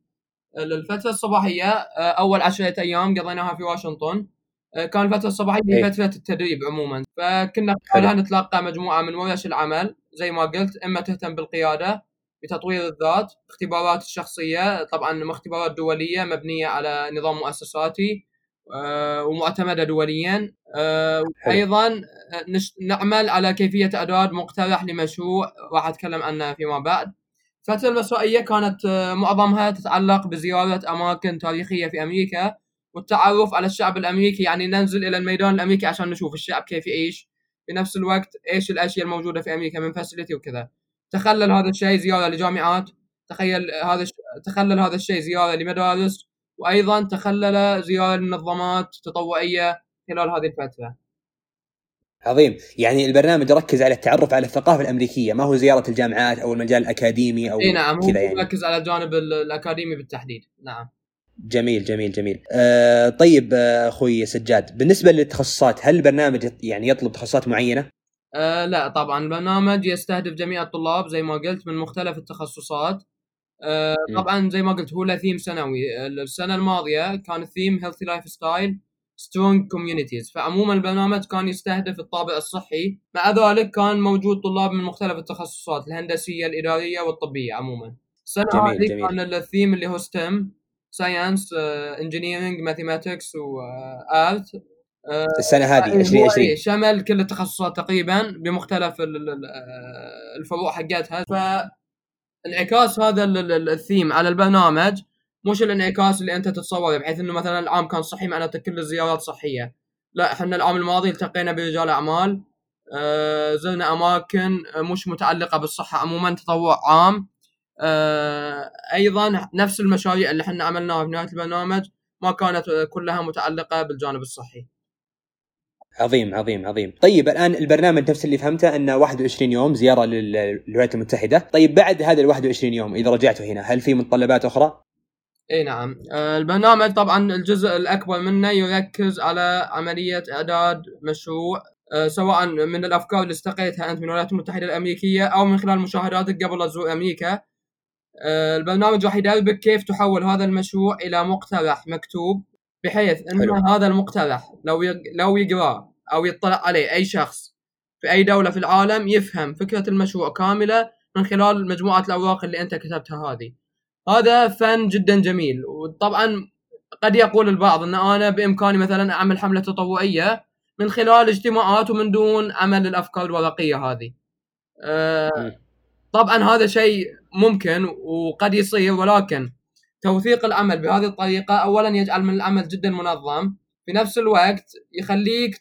[SPEAKER 2] الفترة الصباحية آه، أول عشرة أيام قضيناها في واشنطن آه، كان الفترة الصباحية هي
[SPEAKER 1] إيه.
[SPEAKER 2] فتره التدريب عموما فكنا. خلالها نتلقى مجموعة من ورش العمل زي ما قلت إما تهتم بالقيادة بتطوير الذات اختبارات الشخصية طبعا اختبارات دولية مبنية على نظام مؤسساتي آه، ومعتمدة دوليا آه،. أيضا آه، نعمل على كيفية اعداد مقترح لمشروع راح أتكلم عنه فيما بعد. الفترة المسائيه كانت معظمها تتعلق بزيارة أماكن تاريخية في أمريكا والتعرف على الشعب الأمريكي يعني ننزل إلى الميدان الأمريكي عشان نشوف الشعب كيف يعيش. في نفس الوقت إيش الأشياء الموجودة في أمريكا من فاسيلتي وكذا. تخلل هذا الشيء زيارة لجامعات تخيل هذا الش- تخلل هذا الشيء زيارة لمدارس وأيضا تخلل زيارة لمنظمات تطوعيه خلال هذه الفترة.
[SPEAKER 1] عظيم. يعني البرنامج ركز على التعرف على الثقافة الأمريكية ما هو زيارة الجامعات أو المجال الأكاديمي أو
[SPEAKER 2] إي نعم هو
[SPEAKER 1] كذا يعني.
[SPEAKER 2] يركز على الجانب ال- الأكاديمي بالتحديد. نعم.
[SPEAKER 1] جميل جميل جميل. آه طيب آه، أخوي سجاد بالنسبة للتخصصات هل البرنامج يعني يطلب تخصصات معينة؟
[SPEAKER 2] آه لا طبعا. البرنامج يستهدف جميع الطلاب زي ما قلت من مختلف التخصصات. آه. طبعا زي ما قلت هو له ثيم سنوي. السنة الماضية كان ال theme healthy lifestyle strong communities فعموما البرنامج كان يستهدف الطابع الصحي. مع ذلك كان موجود طلاب من مختلف التخصصات الهندسية الإدارية والطبية عموما.
[SPEAKER 1] السنة
[SPEAKER 2] هذه. كان الثيم اللي هو STEAM science engineering mathematics و
[SPEAKER 1] art السنة هذه
[SPEAKER 2] هو
[SPEAKER 1] 2020
[SPEAKER 2] إيه شمل كل التخصصات تقريبا بمختلف آه، الفروع حقتها. فانعكاس هذا ال- ال- الثيم على البرنامج مش الانعكاس اللي أنت تتصوره بحيث إنه مثلا العام كان صحي معناته كل الزيارات صحية. لا إحنا العام الماضي التقينا برجال أعمال آه، زرنا أماكن مش متعلقة بالصحة عموما تطوع عام. أيضا نفس المشاريع اللي إحنا عملناها في نهاية البرنامج ما كانت كلها متعلقة بالجانب الصحي.
[SPEAKER 1] عظيم عظيم عظيم. طيب الآن البرنامج نفس اللي فهمته إنه 21 يوم زيارة لل- للولايات المتحدة. طيب بعد هذا ال 21 يوم إذا رجعتوا هنا هل في متطلبات أخرى؟
[SPEAKER 2] إي نعم. آه، البرنامج طبعا الجزء الأكبر منه يركز على عملية إعداد مشروع آه، سواء من الأفكار اللي استقيتها أنت من الولايات المتحدة الأمريكية أو من خلال مشاهداتك قبل لا تزور أمريكا. آه، البرنامج راح يدربك كيف تحول هذا المشروع إلى مقترح مكتوب بحيث إن
[SPEAKER 1] حلو.
[SPEAKER 2] هذا المقترح لو يق- لو يقراه أو يطلع عليه أي شخص في أي دولة في العالم يفهم فكرة المشروع كاملة من خلال مجموعة الأوراق اللي أنت كتبتها هذه هذا فن جدا جميل وطبعا قد يقول البعض إن أنا بإمكاني مثلا أعمل حملة تطوعية من خلال اجتماعات ومن دون عمل الافكار الورقية هذه. أه. طبعا هذا شيء ممكن وقد يصير ولكن توثيق العمل بهذه الطريقة اولا يجعل من العمل جدا منظم. في نفس الوقت يخليك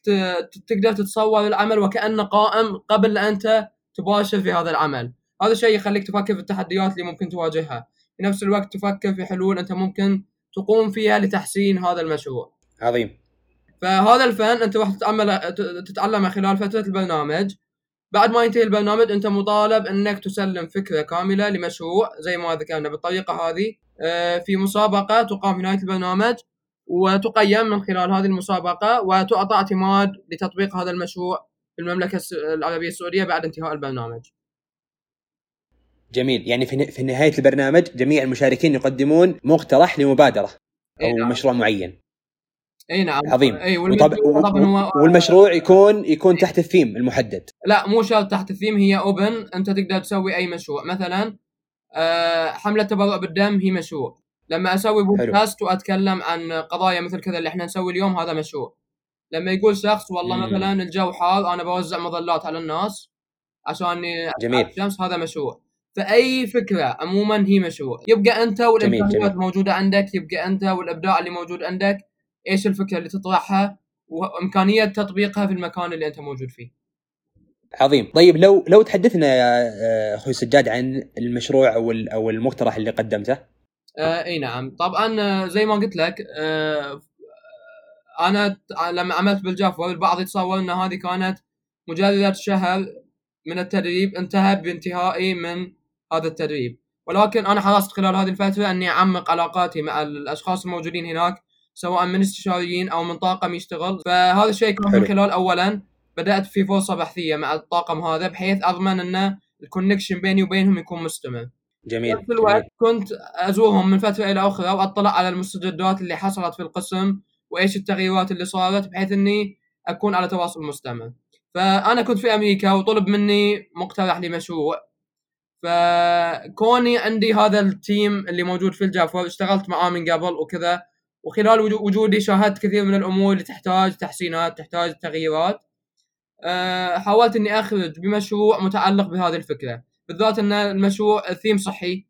[SPEAKER 2] تقدر تتصور العمل وكأنه قائم قبل لا انت تباشر في هذا العمل. هذا الشيء يخليك تفكر في التحديات اللي ممكن تواجهها. في نفس الوقت تفكر في حلول أنت ممكن تقوم فيها لتحسين هذا المشروع.
[SPEAKER 1] عظيم.
[SPEAKER 2] فهذا الفن أنت راح تتعلمه خلال فترة البرنامج. بعد ما ينتهي البرنامج أنت مطالب إنك تسلم فكرة كاملة لمشروع زي ما ذكرنا بالطريقة هذه آه، في مسابقة تقام في نهاية البرنامج وتقيم من خلال هذه المسابقة وتعطى اعتماد لتطبيق هذا المشروع في المملكة العربية السعودية بعد انتهاء البرنامج.
[SPEAKER 1] جميل يعني في في نهاية البرنامج جميع المشاركين يقدمون مقترح
[SPEAKER 2] لمبادرة
[SPEAKER 1] أو
[SPEAKER 2] نعم.
[SPEAKER 1] مشروع معين
[SPEAKER 2] إي نعم.
[SPEAKER 1] عظيم.
[SPEAKER 2] إي هو
[SPEAKER 1] والمشروع يكون يكون تحت الثيم المحدد.
[SPEAKER 2] لا مو شرط تحت الثيم هي open أنت تقدر تسوي أي مشروع. مثلا آه، حملة تبرع بالدم هي مشروع. لما أسوي بودكاست وأتكلم عن قضايا مثل كذا اللي إحنا نسوي اليوم هذا مشروع. لما يقول شخص والله
[SPEAKER 1] مم.
[SPEAKER 2] مثلا الجو حار أنا بوزع مظلات على الناس عشان
[SPEAKER 1] جميل.
[SPEAKER 2] الشمس هذا مشروع. فأي فكرة عموما هي مشروع. يبقى أنت والامكانيات. الموجوده عندك يبقى أنت والإبداع اللي موجود عندك إيش الفكرة اللي تطرحها وإمكانية تطبيقها في المكان اللي أنت موجود فيه.
[SPEAKER 1] عظيم. طيب لو لو تحدثنا يا آه، أخوي سجاد عن المشروع أو أو المقترح اللي قدمته.
[SPEAKER 2] آه إي نعم. طبعا آه، زي ما قلت لك آه أنا لما عملت بالجافور البعض يتصور إن هذه كانت مجرد شهر من التدريب انتهى بانتهائي من هذا التدريب. ولكن أنا حرصت خلال هذه الفترة أني أعمق علاقاتي مع الأشخاص الموجودين هناك سواء من استشاريين أو من طاقم يشتغل فهذا الشيء كان من. خلال اولا بدأت في فرصه بحثيه مع الطاقم هذا بحيث أضمن إن ال connection بيني وبينهم يكون مستمر
[SPEAKER 1] جميل
[SPEAKER 2] في نفس الوقت
[SPEAKER 1] جميل.
[SPEAKER 2] كنت أزورهم من فترة إلى أخرى وأطلع على المستجدات اللي حصلت في القسم وإيش التغييرات اللي صارت بحيث إني أكون على تواصل مستمر. فأنا كنت في أمريكا وطلب مني مقترح لمشروع فكوني عندي هذا ال team اللي موجود في الجافور اشتغلت معاه من قبل وكذا وخلال وجو- وجودي شاهدت كثير من الأمور اللي تحتاج تحسينات تحتاج تغييرات. أه، حاولت إني أخرج بمشروع متعلق بهذه الفكرة. بالذات إن المشروع الثيم صحي.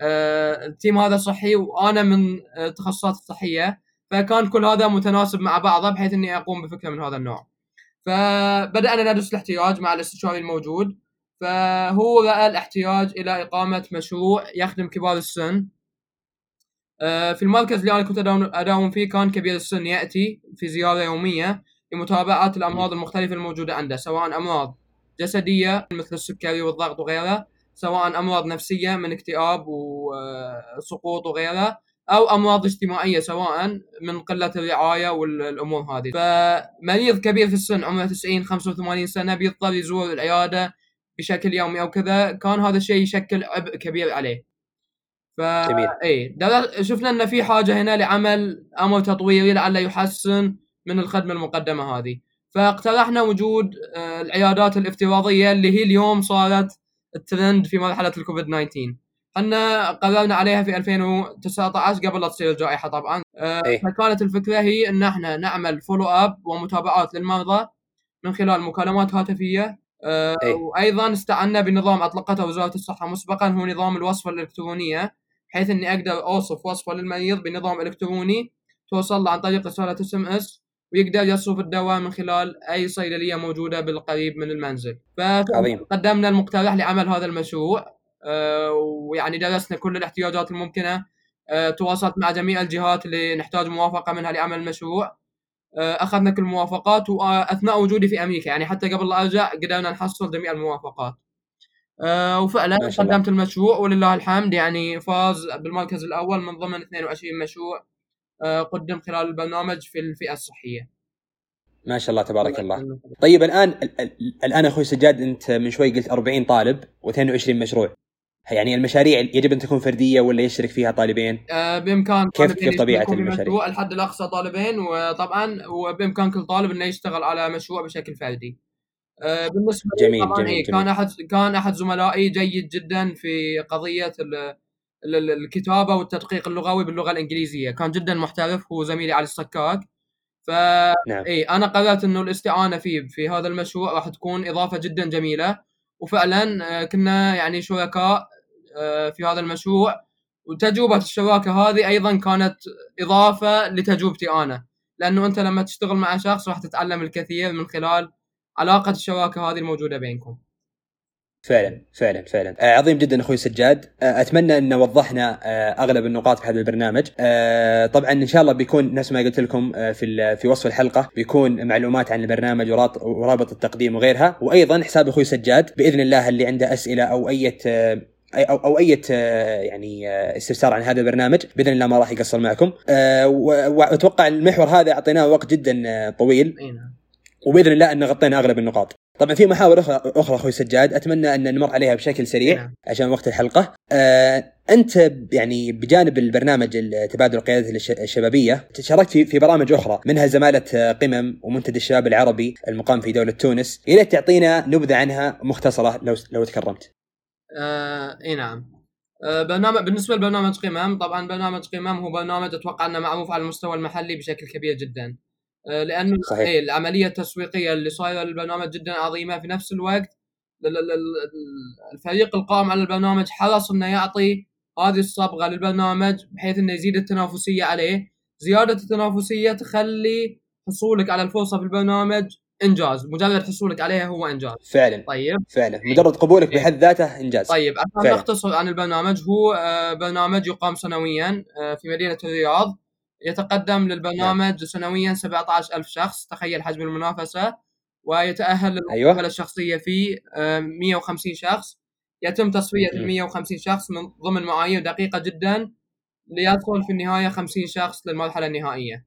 [SPEAKER 2] أه، هذا صحي وأنا من التخصصات الصحية فكان كل هذا متناسب مع بعضه بحيث إني أقوم بفكرة من هذا النوع. فبدأنا ندرس الاحتياج مع الاستشاري الموجود. فهو رأى الاحتياج إلى إقامة مشروع يخدم كبار السن. آه، في المركز اللي أنا كنت أداوم فيه كان كبير السن يأتي في زيارة يومية لمتابعة الأمراض المختلفة الموجودة عنده سواء أمراض جسدية مثل السكري والضغط وغيرها سواء أمراض نفسية من اكتئاب وسقوط وغيرها أو أمراض اجتماعية سواء من قلة الرعاية والامور هذه. فمريض كبير في السن عمره 90 85 سنة بيضطر يزور العيادة بشكل يومي أو كذا كان هذا الشيء يشكل عبء كبير عليه. ف
[SPEAKER 1] جميل.
[SPEAKER 2] اي شفنا إن في حاجة هنا لعمل أمر تطويري لعله يحسن من الخدمة المقدمة هذه. فاقترحنا وجود آه، العيادات الافتراضية اللي هي اليوم صارت الترند في مرحلة الكوفيد 19 إحنا قررنا عليها في 2019 قبل لا تصير الجائحه طبعا. آه،
[SPEAKER 1] إيه.
[SPEAKER 2] فكانت الفكرة هي إن إحنا نعمل follow up ومتابعات للمرضى من خلال مكالمات هاتفية. آه،
[SPEAKER 1] إيه.
[SPEAKER 2] وأيضا استعنا بنظام أطلقته وزارة الصحة مسبقا هو نظام الوصفه الإلكترونية. بحيث إني أقدر أوصف وصفه للمريض بنظام إلكتروني توصل له عن طريق رسالة SMS ويقدر يصرف الدواء من خلال أي صيدلية موجودة بالقريب من المنزل. فقدمنا المقترح لعمل هذا المشروع آه، ويعني درسنا كل الاحتياجات الممكنة آه، تواصلت مع جميع الجهات اللي نحتاج موافقة منها لعمل المشروع آه، أخذنا كل الموافقات وأثناء وجودي في أمريكا يعني حتى قبل لا أرجع قدرنا نحصل جميع الموافقات. آه، وفعلا
[SPEAKER 1] الله.
[SPEAKER 2] قدمت المشروع ولله الحمد يعني فاز بالمركز الأول من ضمن 22 مشروع آه، قدم خلال البرنامج في الفئة الصحية.
[SPEAKER 1] ما شاء الله تبارك الله طيب الآن ال- ال- الآن أخوي سجاد أنت من شوي قلت 40 طالب و22 مشروع يعني المشاريع يجب أن تكون فردية ولا يشترك فيها طالبين؟
[SPEAKER 2] آه، بإمكان
[SPEAKER 1] كيف- كيف
[SPEAKER 2] يشتركوا
[SPEAKER 1] المشاريع؟
[SPEAKER 2] الحد الأقصى طالبين وطبعا وبإمكان كل طالب إنه يشتغل على مشروع بشكل فردي. آه، بالنسبة لي
[SPEAKER 1] جميل، جميل،
[SPEAKER 2] إيه،
[SPEAKER 1] جميل.
[SPEAKER 2] كان أحد كان أحد زملائي جيد جدا في قضية ال- ال- ال- الكتابة والتدقيق اللغوي باللغة الإنجليزية، كان جدا محترف هو زميلي علي الصكاك. ف
[SPEAKER 1] نعم.
[SPEAKER 2] اي أنا قررت إنه الاستعانة فيه في هذا المشروع راح تكون إضافة جدا جميلة. وفعلا آه، كنا يعني شركاء آه، في هذا المشروع. وتجربة الشراكة هذه أيضا كانت إضافة لتجربتي أنا. لأنه أنت لما تشتغل مع شخص راح تتعلم الكثير من خلال علاقة الشراكه هذه الموجودة بينكم.
[SPEAKER 1] فعلا فعلا فعلا. آه عظيم جدا أخوي سجاد. آه أتمنى أن وضحنا آه أغلب النقاط في هذا البرنامج طبعا إن شاء الله بيكون نفس ما قلت لكم في في وصف الحلقة بيكون معلومات عن البرنامج ورابط التقديم وغيرها. وأيضا حساب أخوي سجاد بإذن الله اللي عنده أسئلة أو أي أي- أو أو أي يعني استفسار عن هذا البرنامج بإذن الله ما راح يقصر معكم. وأتوقع المحور هذا أعطيناه وقت جدا طويل.
[SPEAKER 2] نعم.
[SPEAKER 1] وبإذن الله أن غطينا أغلب النقاط. طبعا في محاور أخرى أخرى أخوي سجاد أتمنى أن نمر عليها بشكل سريع
[SPEAKER 2] نعم.
[SPEAKER 1] عشان وقت الحلقة. آه أنت يعني بجانب البرنامج تبادل القيادات الش- الشبابية شاركت في في برامج أخرى منها زمالة آه، قمم ومنتدى الشباب العربي المقام في دولة تونس. يا ريت تعطينا نبذة عنها مختصرة لو لو تكرمت.
[SPEAKER 2] آه إي نعم آه برنامج بالنسبة لبرنامج قمم طبعا برنامج قمم هو برنامج أتوقع أنه معروف على المستوى المحلي بشكل كبير جدا لأنه
[SPEAKER 1] صحيح.
[SPEAKER 2] إيه العملية التسويقية اللي صايرة للبرنامج جدا عظيمة. في نفس الوقت ال- ال- ال- الفريق القائم على البرنامج حرص إنه يعطي هذه الصبغة للبرنامج بحيث إنه يزيد التنافسية عليه. زيادة التنافسية تخلي حصولك على الفرصة في البرنامج إنجاز. مجرد حصولك عليها هو إنجاز.
[SPEAKER 1] فعلا.
[SPEAKER 2] طيب.
[SPEAKER 1] فعلا. مجرد قبولك بحد ذاته إنجاز.
[SPEAKER 2] طيب عشان. نختصر عن البرنامج. هو آه، برنامج يقام سنويا آه، في مدينة الرياض. يتقدم للبرنامج سنويا 17000 شخص تخيل حجم المنافسة ويتأهل للمقابلة
[SPEAKER 1] أيوة.
[SPEAKER 2] الشخصية في آه، 150 شخص. يتم تصفية ال
[SPEAKER 1] مم.
[SPEAKER 2] 150 شخص من ضمن معايير دقيقة جدا ليصل في النهاية 50 شخص للمرحلة النهائية.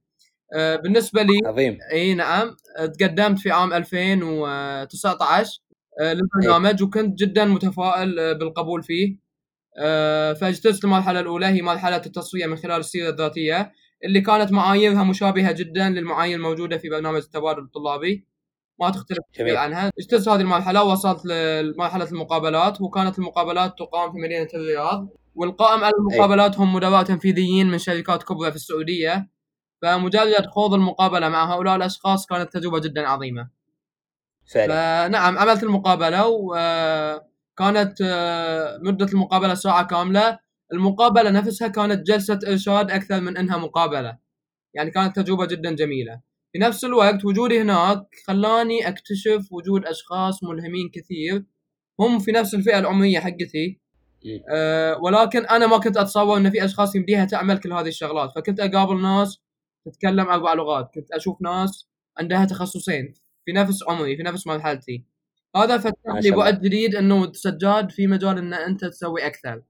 [SPEAKER 2] آه، بالنسبة لي
[SPEAKER 1] عظيم.
[SPEAKER 2] إي نعم. تقدمت في عام 2019 آه، للبرنامج وكنت جدا متفائل آه، بالقبول فيه. آه، فاجتزت المرحلة الأولى هي مرحلة التصفية من خلال السيرة الذاتية. اللي كانت معاييرها مشابهة جدا للمعايير الموجودة في برنامج التبادل الطلابي. ما تختلف كثير. عنها. اجتزت هذه المرحلة ووصلت لمرحلة المقابلات وكانت المقابلات تقام في مدينة الرياض. والقائم على المقابلات هم مدراء تنفيذيين من شركات كبرى في السعودية. فمجرد خوض المقابلة مع هؤلاء الأشخاص كانت تجربة جدا عظيمة.
[SPEAKER 1] فعلا.
[SPEAKER 2] فنعم عملت المقابلة وكانت آه، مدة المقابلة ساعة كاملة. المقابلة نفسها كانت جلسة إرشاد أكثر من إنها مقابلة. يعني كانت تجربة جدا جميلة. في نفس الوقت وجودي هناك خلاني أكتشف وجود أشخاص ملهمين كثير. هم في نفس الفئة العمرية حقتي. أه ولكن أنا ما كنت أتصور إن في أشخاص يمديها تعمل كل هذه الشغلات. فكنت أقابل ناس تتكلم أربع لغات كنت أشوف ناس عندها تخصصين في نفس عمري في نفس مرحلتي. هذا فتح لي بعد جديد إنه سجاد في مجال إن أنت تسوي أكثر.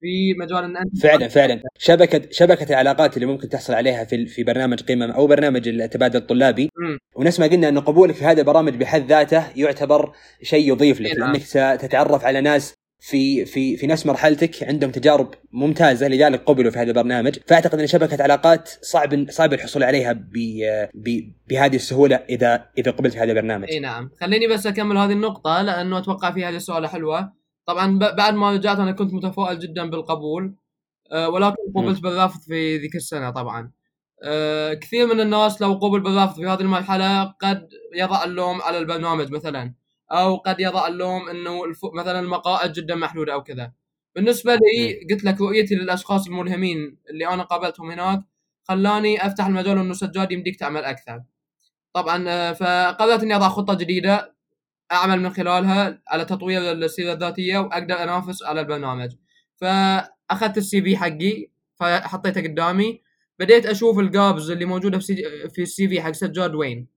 [SPEAKER 2] في مجال إن أنت
[SPEAKER 1] فعلا فعلا. شبكه شبكة العلاقات اللي ممكن تحصل عليها في في برنامج قمم أو برنامج التبادل الطلابي. ونفس ما قلنا انه قبولك في هذا البرامج بحد ذاته يعتبر شيء يضيف لك
[SPEAKER 2] نعم.
[SPEAKER 1] لأنك ستتعرف على ناس في في في نفس مرحلتك عندهم تجارب ممتازة لذلك قبلوا في هذا البرنامج. فأعتقد إن شبكة علاقات صعب صعب الحصول عليها ب ب بهذه السهولة اذا إذا قبلت في هذا البرنامج.
[SPEAKER 2] اي نعم. خليني بس أكمل هذه النقطة لأنه أتوقع في هذه السؤال حلوة. طبعا بعد ما رجعت أنا كنت متفائل جدا بالقبول أه ولكن قبلت بالرفض في ذيك السنة طبعا. أه كثير من الناس لو قبل بالرفض في هذه المرحلة قد يضع اللوم على البرنامج مثلا أو قد يضع اللوم إنه. مثلا المقاعد جدا محدودة أو كذا. بالنسبة لي قلت لك رؤيتي للأشخاص الملهمين اللي أنا قابلتهم هناك خلاني أفتح المجال إنه سجاد يمديك تعمل أكثر. طبعا آه، فقررت إني أضع خطة جديدة أعمل من خلالها على تطوير السيرة الذاتية وأقدر أنافس على البرنامج. فأخذت ال CV حقي فحطيته قدامي. بديت أشوف ال gaps اللي موجودة في في ال CV حق سجاد وين.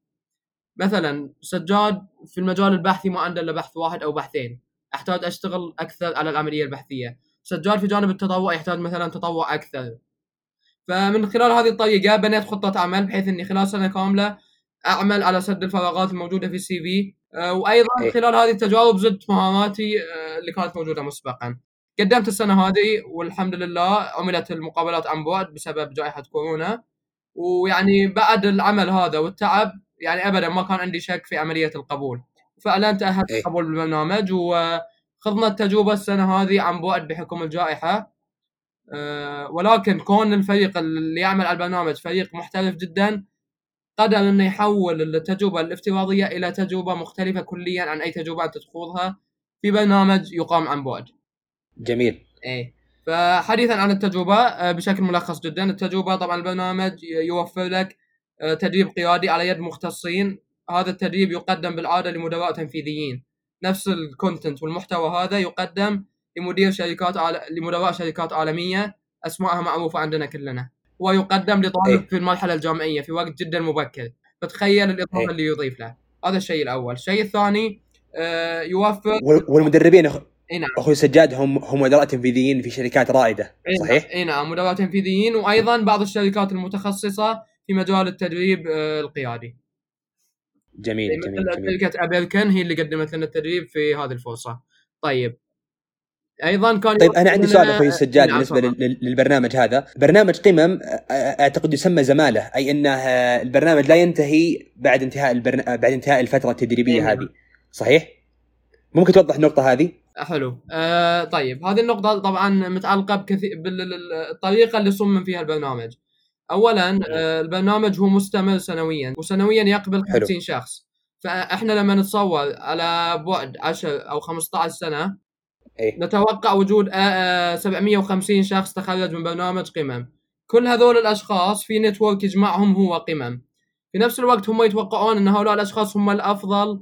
[SPEAKER 2] مثلا سجاد في المجال البحثي ما عنده إلا بحث واحد أو بحثين. أحتاج أشتغل أكثر على العملية البحثية. سجاد في جانب التطوع يحتاج مثلا تطوع أكثر. فمن خلال هذه الطريقة بنيت خطة عمل بحيث إني خلال سنة كاملة أعمل على سد الفراغات الموجودة في السي في وأيضا إيه. خلال هذه التجارب زدت مهاراتي آه، اللي كانت موجودة مسبقا قدمت السنة هذه والحمد لله عملت المقابلات عن بعد بسبب جائحة كورونا ويعني بعد العمل هذا والتعب يعني ابدا ما كان عندي شك في عملية القبول فعلا تاهلت
[SPEAKER 1] إيه.
[SPEAKER 2] قبول بالبرنامج وخضنا التجربة السنة هذه عن بعد بحكم الجائحة أه ولكن كون الفريق اللي يعمل على البرنامج فريق محترف جدا قدر أنه يحول التجربة الافتراضية إلى تجربة مختلفة كليا عن أي تجربة أنت تخوضها في برنامج يقام عن بعد.
[SPEAKER 1] جميل.
[SPEAKER 2] إيه. فحديثا عن التجربة آه، بشكل ملخص جدا. التجربة طبعا البرنامج يوفر لك آه، تدريب قيادي على يد مختصين. هذا التدريب يقدم بالعادة لمدراء تنفيذيين. نفس الكونتنت والمحتوى هذا يقدم لمدير شركات عال... لمدراء شركات عالمية. اسمائها معروفة عندنا كلنا. ويقدم لطالب
[SPEAKER 1] إيه.
[SPEAKER 2] في المرحلة الجامعية في وقت جدا مبكر. فتخيل الإضافة
[SPEAKER 1] إيه.
[SPEAKER 2] اللي يضيف له. هذا الشيء الأول. الشيء الثاني آه، يوفر
[SPEAKER 1] والمدربين
[SPEAKER 2] إي نعم.
[SPEAKER 1] أخوي سجاد هم هم مدراء تنفيذيين في شركات رائدة صحيح؟
[SPEAKER 2] إي نعم مدراء تنفيذيين وأيضا بعض الشركات المتخصصة في مجال التدريب آه، القيادي.
[SPEAKER 1] جميل جميل
[SPEAKER 2] جميل. شركة أبيركن هي اللي قدمت لنا التدريب في هذه الفرصة. طيب أيضا كان
[SPEAKER 1] طيب أنا عندي سؤال أخوي السجاد نعم بالنسبة. للبرنامج هذا برنامج قمم أعتقد يسمى زمالة أي إنه البرنامج لا ينتهي بعد انتهاء البرن... بعد انتهاء الفترة التدريبية نعم. هذه صحيح ممكن توضح النقطة هذه
[SPEAKER 2] حلو آه طيب هذه النقطة طبعا متعلقة بكثير بالطريقة اللي صمم فيها البرنامج. أولا آه البرنامج هو مستمر سنويا وسنويا يقبل 50 شخص. فإحنا لما نتصور على بعد 10 أو 15 سنة
[SPEAKER 1] إيه؟
[SPEAKER 2] نتوقع وجود 750 شخص تخرج من برنامج قمم. كل هذول الأشخاص في نتورك يجمعهم هو قمم. في نفس الوقت هم يتوقعون إن هؤلاء الأشخاص هم الأفضل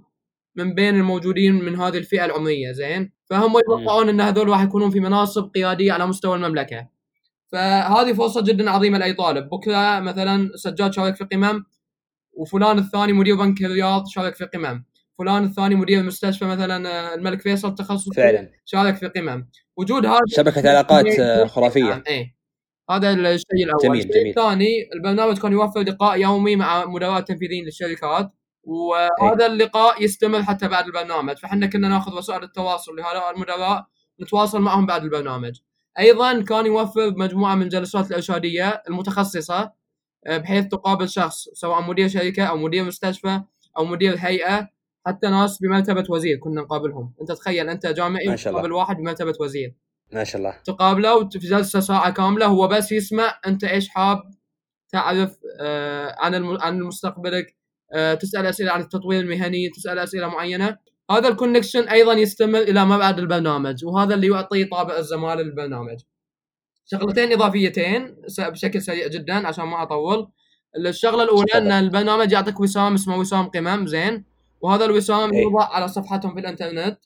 [SPEAKER 2] من بين الموجودين من هذه الفئة العمرية زين فهم يتوقعون إن هذول راح يكونون في مناصب قيادية على مستوى المملكة فهذه فرصة جدا عظيمة لأي طالب بكرة مثلا سجاد شارك في قمم وفلان الثاني مدير بنك الرياض شارك في قمم فلان الثاني مدير مستشفى مثلا الملك فيصل تخصص
[SPEAKER 1] فعلا.
[SPEAKER 2] شارك في قمم. وجود هذا
[SPEAKER 1] شبكة علاقات خرافية.
[SPEAKER 2] نعم إيه. هذا الشيء الأول. جميل الشيء جميل. الثاني البرنامج كان يوفر لقاء يومي مع مدراء تنفيذيين للشركات وهذا اللقاء يستمر حتى بعد البرنامج. فإحنا كنا نأخذ وسائل التواصل لهؤلاء المدراء نتواصل معهم بعد البرنامج. أيضا كان يوفر مجموعة من الجلسات الإرشادية المتخصصة آه، بحيث تقابل شخص سواء مدير شركة أو مدير مستشفى أو مدير هيئة حتى ناس بمرتبة وزير كنا نقابلهم. أنت تخيل أنت جامعي تقابل واحد بمرتبة وزير.
[SPEAKER 1] ما شاء الله.
[SPEAKER 2] تقابله في جلسة ساعة كاملة هو بس يسمع أنت إيش حاب تعرف آه، عن عن مستقبلك آه، تسأل أسئلة عن التطوير المهني تسأل أسئلة معينة. هذا الكونكشن أيضا يستمر إلى ما بعد البرنامج وهذا اللي يعطي طابع الزمان للبرنامج. شغلتين إضافيتين بشكل سريع جدا عشان ما أطول. الشغلة
[SPEAKER 1] الأولى.
[SPEAKER 2] إن البرنامج يعطيك وسام اسمه وسام قمم زين. وهذا الوسام
[SPEAKER 1] إيه.
[SPEAKER 2] يوضع على صفحتهم في الانترنت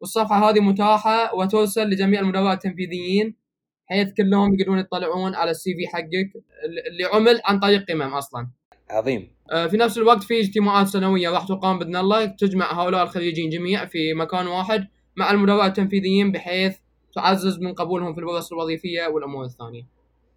[SPEAKER 2] والصفحة هذه متاحة وترسل لجميع المدراء التنفيذيين حيث كلهم يقدرون يطلعون على السي في حقك اللي عمل عن طريق قمم أصلا
[SPEAKER 1] عظيم
[SPEAKER 2] آه، في نفس الوقت في اجتماعات سنوية راح تقام بإذن الله تجمع هؤلاء الخريجين جميع في مكان واحد مع المدراء التنفيذيين بحيث تعزز من قبولهم في الفرص الوظيفية والأمور الثانية.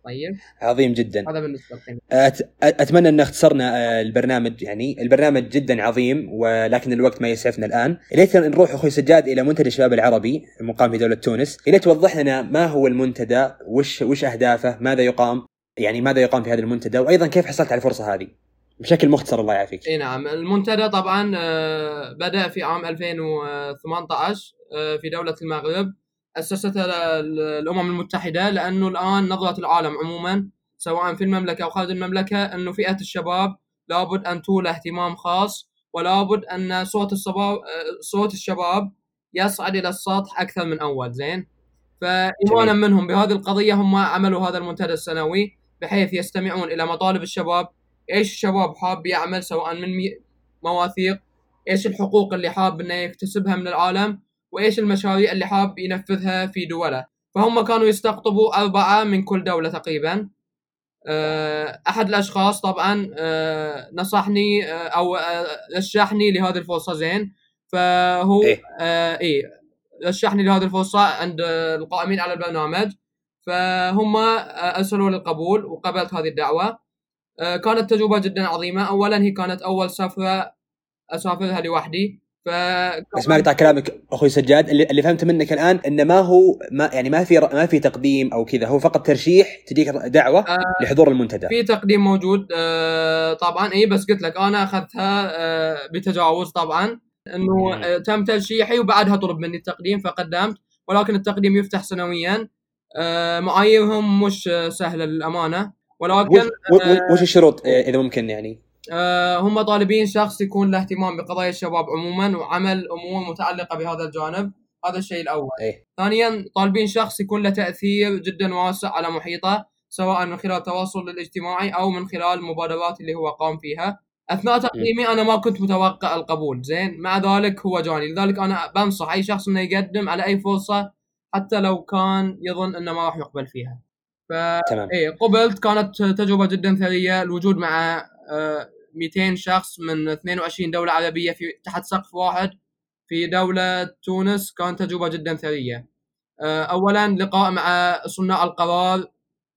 [SPEAKER 2] طيب.
[SPEAKER 1] عظيم جدا.
[SPEAKER 2] هذا بالنسبة.
[SPEAKER 1] أت- أتمنى أن اختصرنا آه، البرنامج يعني البرنامج جدا عظيم ولكن الوقت ما يسعفنا الآن. اليك نروح أخوي سجاد إلى منتدى الشباب العربي المقام في دوله تونس اليك توضح لنا ما هو المنتدى وش وش أهدافه ماذا يقام يعني ماذا يقام في هذا المنتدى وأيضا كيف حصلت على الفرصة هذه؟ بشكل مختصر الله يعافيك.
[SPEAKER 2] إي نعم. المنتدى طبعا آه، بدأ في عام 2018 آه، في دولة المغرب. اسستها ال- الامم المتحدة لأنه الآن نظرة العالم عموما سواء في المملكة أو خارج المملكة أنه فئة الشباب لابد أن تولى اهتمام خاص ولابد أن صوت الشباب صوت الشباب يصعد إلى السطح أكثر من أول. زين؟ فايمانا. منهم بهذه القضية هم عملوا هذا المنتدى السنوي بحيث يستمعون إلى مطالب الشباب إيش الشباب حاب يعمل سواء من مواثيق إيش الحقوق اللي حاب إنه يكتسبها من العالم. وإيش المشاريع اللي حاب ينفذها في دوله. فهم كانوا يستقطبوا أربعة من كل دولة تقريبا. آه، أحد الأشخاص طبعا آه، نصحني آه، آه، رشحني لهذه الفرصة زين. فهو
[SPEAKER 1] إيه.
[SPEAKER 2] إيه رشحني لهذه الفرصة عند القائمين على البرنامج. فهم أرسلوا لي القبول وقبلت هذه الدعوة. آه، كانت تجربة جدا عظيمة. اولا هي كانت أول سفرة أسافرها لوحدي. ف
[SPEAKER 1] بس ما اقطع كلامك أخوي سجاد. اللي, اللي فهمت منك الآن انه ما هو ما يعني ما في ما في تقديم أو كذا هو فقط ترشيح تجيك دعوة
[SPEAKER 2] آه،
[SPEAKER 1] لحضور المنتدى.
[SPEAKER 2] في تقديم موجود آه، طبعا إي بس قلت لك أنا أخذتها آه، بتجاوز طبعا
[SPEAKER 1] إنه.
[SPEAKER 2] آه، تم ترشيحي وبعدها طلب مني التقديم فقدمت ولكن التقديم يفتح سنويا. آه، معاييرهم مش آه، سهلة للأمانة ولكن
[SPEAKER 1] وش, وش الشروط آه، إذا ممكن يعني؟
[SPEAKER 2] آه، هم طالبين شخص يكون له اهتمام بقضايا الشباب عموما وعمل أمور متعلقة بهذا الجانب. هذا الشيء الأول.
[SPEAKER 1] إيه.
[SPEAKER 2] ثانيا طالبين شخص يكون له تأثير جدا واسع على محيطه سواء من خلال التواصل الاجتماعي أو من خلال المبادرات اللي هو قام فيها. أثناء تقديمي أنا ما كنت متوقع القبول. زين. مع ذلك هو جاني. لذلك أنا بنصح أي شخص إنه يقدم على أي فرصة حتى لو كان يظن إنه ما راح يقبل فيها. ف
[SPEAKER 1] تمام.
[SPEAKER 2] إيه قبلت كانت تجربة جدا ثرية الوجود مع 200 شخص من 22 دولة عربية في تحت سقف واحد في دولة تونس كانت تجربة جدا ثرية. آه، اولا لقاء مع صناع القرار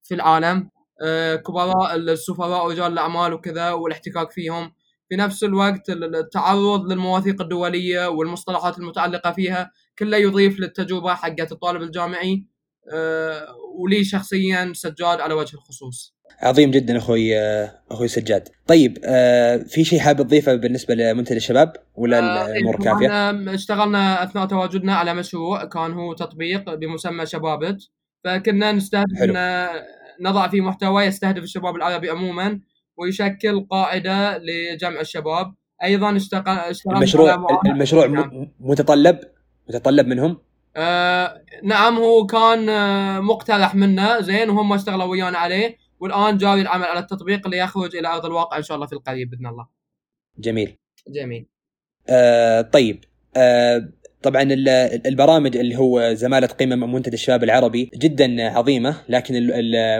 [SPEAKER 2] في العالم. آه، كبراء السفراء ورجال الأعمال وكذا والاحتكاك فيهم. في نفس الوقت ال- التعرض للمواثيق الدولية والمصطلحات المتعلقة فيها كله يضيف للتجربة حقت الطالب الجامعي. آه، ولي شخصيا سجاد على وجه الخصوص.
[SPEAKER 1] عظيم جدا أخوي آه، أخوي سجاد. طيب آه، في شيء حابب تضيفه بالنسبة لمنتدى الشباب؟ ولا
[SPEAKER 2] آه،
[SPEAKER 1] الأمور
[SPEAKER 2] طبعاً،
[SPEAKER 1] كافيه
[SPEAKER 2] اشتغلنا أثناء تواجدنا على مشروع كان هو تطبيق بمسمى شبابت. فكنا نستهدف. إن نضع فيه محتوى يستهدف الشباب العربي عموما ويشكل قاعدة لجمع الشباب. أيضا اشتغل اشتغلنا
[SPEAKER 1] المشروع المشروع
[SPEAKER 2] نعم.
[SPEAKER 1] متطلب؟ متطلب منهم؟
[SPEAKER 2] آه نعم هو كان مقترح منا زين وهم اشتغلوا ويانا عليه. والآن جاري العمل على التطبيق اللي يخرج إلى أرض الواقع إن شاء الله في القريب بإذن الله.
[SPEAKER 1] جميل.
[SPEAKER 2] جميل.
[SPEAKER 1] آه طيب. آه طبعا ال- البرامج اللي هو زمالة قمم منتدى الشباب العربي جدا عظيمة لكن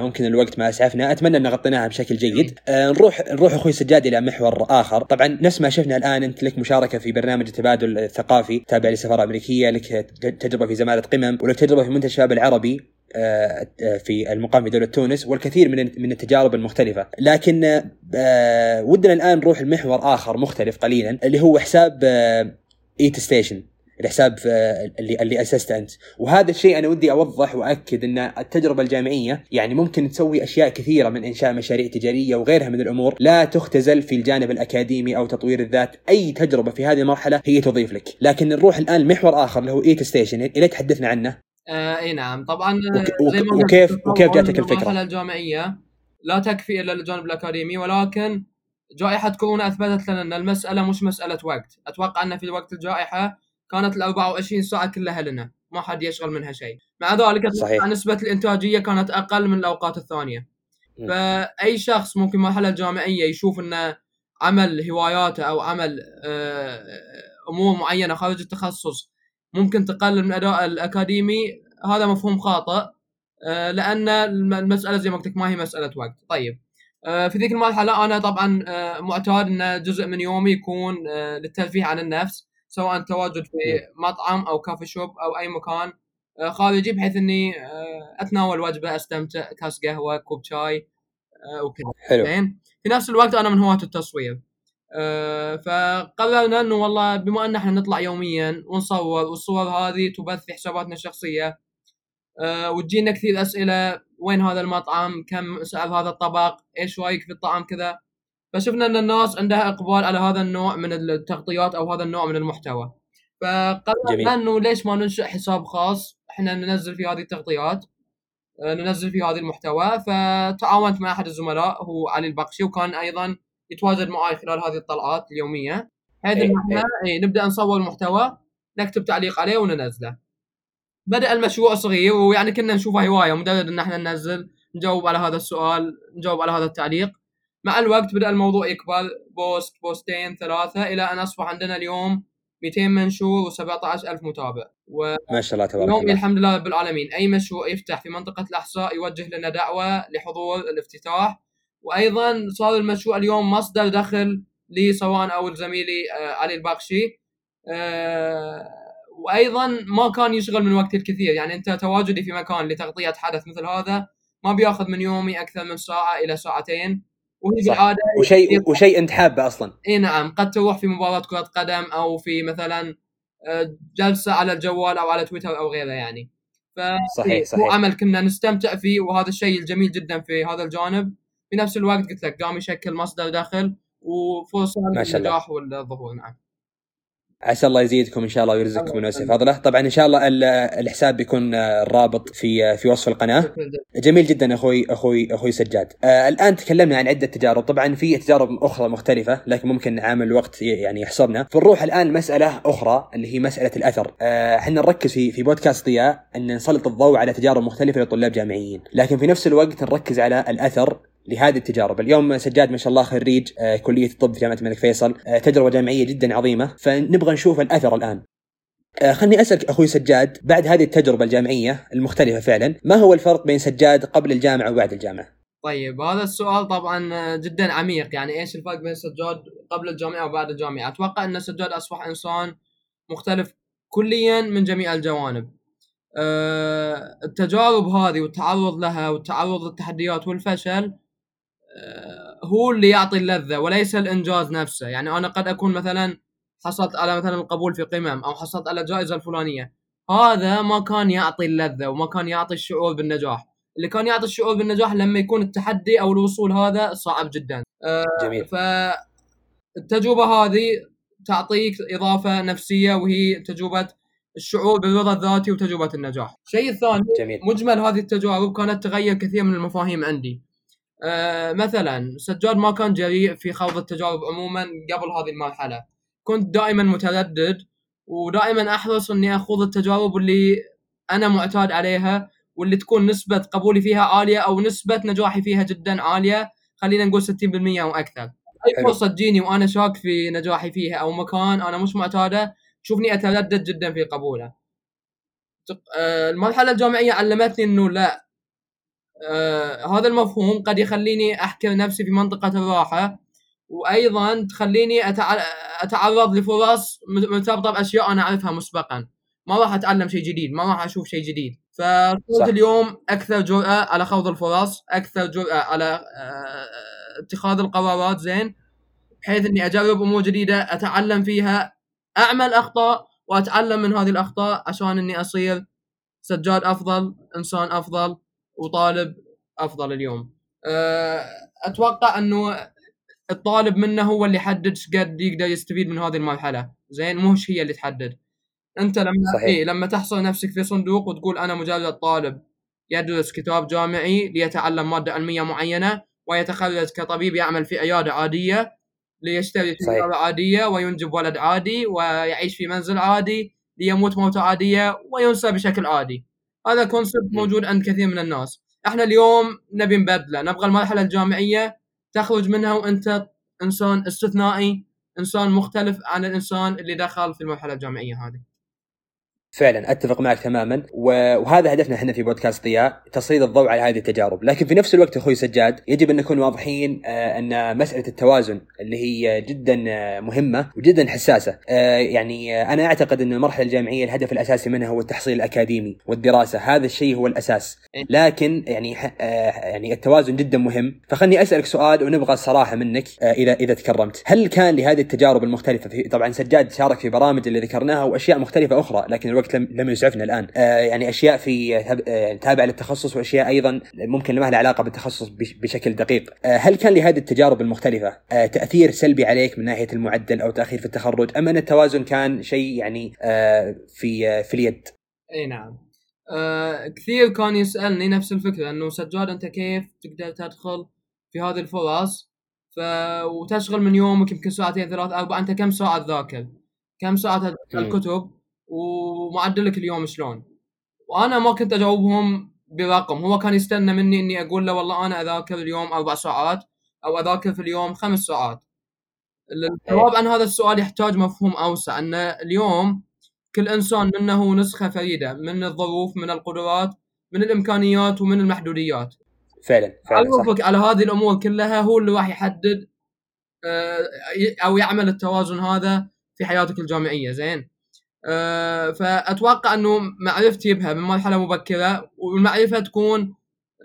[SPEAKER 1] ممكن الوقت ما أسعفنا. أتمنى أن غطيناها بشكل جيد. آه نروح نروح أخوي سجاد إلى محور آخر. طبعا نفس ما شفنا الآن أنت لك مشاركة في برنامج التبادل الثقافي تابع للسفارة الامريكية لك تجربة في زمالة قمم ولك تجربة في منتدى الشباب العربي. في المقام في دولة تونس والكثير من من التجارب المختلفة. لكن آه، آه، ودنا الآن نروح لمحور آخر مختلف قليلا اللي هو حساب Eight Station الحساب آه، اللي اللي اسسته انت وهذا الشيء أنا ودي أوضح وأكد إن التجربة الجامعية يعني ممكن تسوي أشياء كثيرة من إنشاء مشاريع تجارية وغيرها من الأمور. لا تختزل في الجانب الأكاديمي أو تطوير الذات. أي تجربة في هذه المرحلة هي تضيف لك. لكن نروح الآن لمحور آخر اللي هو Eight Station اليك تحدثنا عنه.
[SPEAKER 2] آه إي نعم طبعا
[SPEAKER 1] وك-
[SPEAKER 2] زي ما
[SPEAKER 1] وكيف- وكيف جاتك الفكرة؟
[SPEAKER 2] المرحله الجامعيه لا تكفي إلا الجانب الأكاديمي ولكن جائحة كورونا أثبتت لنا أن المسألة مش مسألة وقت، أتوقع أن في وقت الجائحة كانت ال 24 ساعة كلها لنا، ما حد يشغل منها شيء، مع ذلك
[SPEAKER 1] صحيح.
[SPEAKER 2] نسبة الإنتاجية كانت أقل من الأوقات الثانية.
[SPEAKER 1] م.
[SPEAKER 2] فأي شخص ممكن مرحلة الجامعية يشوف انه عمل هواياته أو عمل آه، أمور معينة خارج التخصص ممكن تقلل من أداء الأكاديمي. هذا مفهوم خاطئ آه، لأن الم- المسألة زي ما قلت ما هي مسألة وقت. طيب آه، في ذيك المرحلة أنا طبعا آه، معتاد إن جزء من يومي يكون للترفيه عن النفس سواء تواجد في مطعم أو كافي شوب أو أي مكان خارجي بحيث إني أتناول وجبة أستمتع كاس قهوة كوب شاي وكذا.
[SPEAKER 1] حلو.
[SPEAKER 2] زين؟ في نفس الوقت أنا من هواة التصوير. فقررنا إنه والله بما إن إحنا نطلع يوميا ونصور والصور هذه تبث في حساباتنا الشخصية. أه وتجينا كثير أسئلة وين هذا المطعم؟ كم سعر هذا الطبق؟ إيش رأيك في الطعام كذا. فشفنا إن الناس عندها إقبال على هذا النوع من التغطيات أو هذا النوع من المحتوى. فقررنا إنه ليش ما ننشئ حساب خاص؟ إحنا ننزل فيه هذه التغطيات. آه، ننزل فيه هذا المحتوى. فتعاونت مع أحد الزملاء هو علي البقشي وكان أيضا يتواجد معي خلال هذه الطلعات اليومية. بحيث ان إحنا نبدأ نصور المحتوى نكتب تعليق عليه وننزله. بدأ المشروع صغير ويعني كنا نشوفه هوايه مجرد إن إحنا ننزل نجاوب على هذا السؤال نجاوب على هذا التعليق. مع الوقت بدأ الموضوع يكبر بوست بوستين ثلاثة إلى أن أصبح عندنا اليوم 200 منشور و17 ألف متابع. و
[SPEAKER 1] ما شاء الله تبارك
[SPEAKER 2] اليوم
[SPEAKER 1] الله.
[SPEAKER 2] الحمد لله رب العالمين. أي مشروع يفتح في منطقة الأحصاء يوجه لنا دعوة لحضور الافتتاح وأيضا صار المشروع اليوم مصدر دخل لي سواء أو لزميلي آه، علي الباقشي. آه، وأيضا ما كان يشغل من وقتي الكثير. يعني أنت تواجدي في مكان لتغطية حدث مثل هذا ما بيأخذ من يومي أكثر من ساعة إلى ساعتين. وهي
[SPEAKER 1] صح.
[SPEAKER 2] بالعادة
[SPEAKER 1] وشيء وشيء أنت حابه أصلا.
[SPEAKER 2] إي نعم قد تروح في مباراة كرة قدم أو في مثلا آه، جلسة على الجوال أو على تويتر أو غيره يعني. ف
[SPEAKER 1] صحيح
[SPEAKER 2] إيه، هو
[SPEAKER 1] صحيح.
[SPEAKER 2] عمل كنا نستمتع فيه وهذا الشيء الجميل جدا في هذا الجانب. في نفس الوقت قلت لك قام يشكل مصدر دخل
[SPEAKER 1] الله.
[SPEAKER 2] للنجاح والظهور نعم
[SPEAKER 1] عسى الله يزيدكم إن شاء الله ويرزقكم من وسع فضله طبعا إن شاء الله ال- الحساب بيكون آه، الرابط في آه، في وصف
[SPEAKER 2] القناة.
[SPEAKER 1] جميل جدا أخوي أخوي أخوي سجاد. آه الآن تكلمنا عن عدة تجارب، طبعا في تجارب أخرى مختلفة لكن ممكن عامل الوقت يعني يحصرنا، فنروح الآن مسألة أخرى اللي هي مسألة الأثر. آه، إحنا نركز في في بودكاست ضياء أن نسلط الضوء على تجارب مختلفة لطلاب جامعيين، لكن في نفس الوقت نركز على الأثر لهذه التجارب، اليوم سجاد ما شاء الله خريج آه كلية الطب في جامعة الملك فيصل، آه تجربة جامعية جدا عظيمة، فنبغى نشوف الأثر الآن. آه، خلني أسألك أخوي سجاد بعد هذه التجربة الجامعية المختلفة فعلا ما هو الفرق بين سجاد قبل الجامعة وبعد الجامعة
[SPEAKER 2] طيب هذا السؤال طبعا جدا عميق يعني إيش الفرق بين سجاد قبل الجامعة وبعد الجامعة؟ أتوقع أن سجاد أصبح إنسان مختلف كليا من جميع الجوانب. التجارب هذه والتعرض لها والتعرض للتحديات والفشل هو اللي يعطي اللذة وليس الإنجاز نفسه، يعني أنا قد أكون مثلا حصلت على مثلا القبول في قمم أو حصلت على الجائزة الفلانية، هذا ما كان يعطي اللذة وما كان يعطي الشعور بالنجاح. اللي كان يعطي الشعور بالنجاح لما يكون التحدي أو الوصول هذا صعب جدا
[SPEAKER 1] جميل
[SPEAKER 2] فالتجربه هذه تعطيك إضافة نفسية وهي تجربة الشعور بالرضا الذاتي وتجربة النجاح. الشيء الثاني
[SPEAKER 1] جميل
[SPEAKER 2] مجمل هذه التجارب كانت تغير كثير من المفاهيم عندي. آه مثلا سجاد ما كان جريء في خوض التجارب عموما قبل هذه المرحلة. كنت دائما متردد ودائما أحرص إني أخوض التجارب اللي أنا معتاد عليها واللي تكون نسبة قبولي فيها عالية أو نسبة نجاحي فيها جدا عالية خلينا نقول 60% أو أكثر أي
[SPEAKER 1] حلو.
[SPEAKER 2] فرصة تجيني وأنا شاك في نجاحي فيها أو مكان أنا مش معتادة تشوفني أتردد جدا في قبوله آه، المرحلة الجامعية علمتني أنه لا آه، هذا المفهوم قد يخليني أحكر نفسي في منطقة الراحة وأيضا تخليني أتعرض لفرص مرتبطة بأشياء أنا أعرفها مسبقا. ما راح أتعلم شيء جديد ما راح أشوف شيء جديد. فصرت اليوم أكثر جرأة على خوض الفرص، أكثر جرأة على آه، اتخاذ القرارات زين بحيث إني أجرب أمور جديدة أتعلم فيها أعمل أخطاء وأتعلم من هذه الأخطاء عشان إني أصير سجاد أفضل، إنسان أفضل. وطالب أفضل اليوم. آه، أتوقع إنه الطالب منه هو اللي يحدد قد يقدر يستفيد من هذه المرحلة، زين مش هي اللي تحدد. أنت لما
[SPEAKER 1] صحيح.
[SPEAKER 2] إيه لما تحصر نفسك في صندوق وتقول أنا مجرد طالب يدرس كتاب جامعي ليتعلم مادة علمية معينة ويتخرج كطبيب يعمل في عيادة عادية ليشتري. سياره عادية وينجب ولد عادي ويعيش في منزل عادي ليموت موتة عادية وينسى بشكل عادي هذا كونسبت. موجود عند كثير من الناس. إحنا اليوم نبي نبدله. نبغى المرحلة الجامعية تخرج منها وانت انسان استثنائي انسان مختلف عن الانسان اللي دخل في المرحلة الجامعية هذه.
[SPEAKER 1] فعلا أتفق معك تماما. وهذا هدفنا إحنا في بودكاست ضياء تسليط الضوء على هذه التجارب. لكن في نفس الوقت أخوي سجاد يجب أن نكون واضحين آه، أن مسألة التوازن اللي هي جدا مهمة وجدا حساسة. آه، يعني آه، أنا أعتقد أن المرحلة الجامعية الهدف الأساسي منها هو التحصيل الأكاديمي والدراسة. هذا الشيء هو الأساس. لكن يعني يعني التوازن جدا مهم. فخلني أسألك سؤال ونبغى الصراحة منك إذا إذا تكرمت. هل كان لهذه التجارب المختلفة في طبعا سجاد شارك في برامج اللي ذكرناها وأشياء مختلفة أخرى لكن الوقت لم, لم يسعفنا الآن. آه، يعني أشياء في آه، تابعة للتخصص وأشياء أيضا ممكن ما لها علاقة بالتخصص بش- بشكل دقيق. آه، هل كان لهذه التجارب المختلفة آه، تأثير سلبي عليك من ناحية المعدل أو تأخير في التخرج أم أن التوازن كان شيء يعني آه، في آه، في اليد؟
[SPEAKER 2] إي نعم. آه كثير كان يسألني نفس الفكرة إنه سجاد أنت كيف تقدر تدخل في هذه الفرص؟ ف وتشغل من يومك يمكن ساعتين ثلاث أربع أنت كم ساعة تذاكر؟ كم
[SPEAKER 1] ساعة.
[SPEAKER 2] الكتب؟ ومعدلك اليوم شلون؟ وأنا ما كنت أجاوبهم برقم. هو كان يستنى مني إني أقول له والله أنا أذاكر اليوم أربع ساعات أو أذاكر في اليوم خمس ساعات. الجواب عن هذا السؤال يحتاج مفهوم أوسع. أن اليوم كل إنسان منه نسخة فريدة من الظروف من القدرات من الإمكانيات ومن المحدوديات.
[SPEAKER 1] فعلا فعلا صح.
[SPEAKER 2] على هذه الأمور كلها هو اللي راح يحدد آه، أو يعمل التوازن هذا في حياتك الجامعية. زين؟ آه، فأتوقع إنه معرفتي بها من مرحلة مبكرة والمعرفة تكون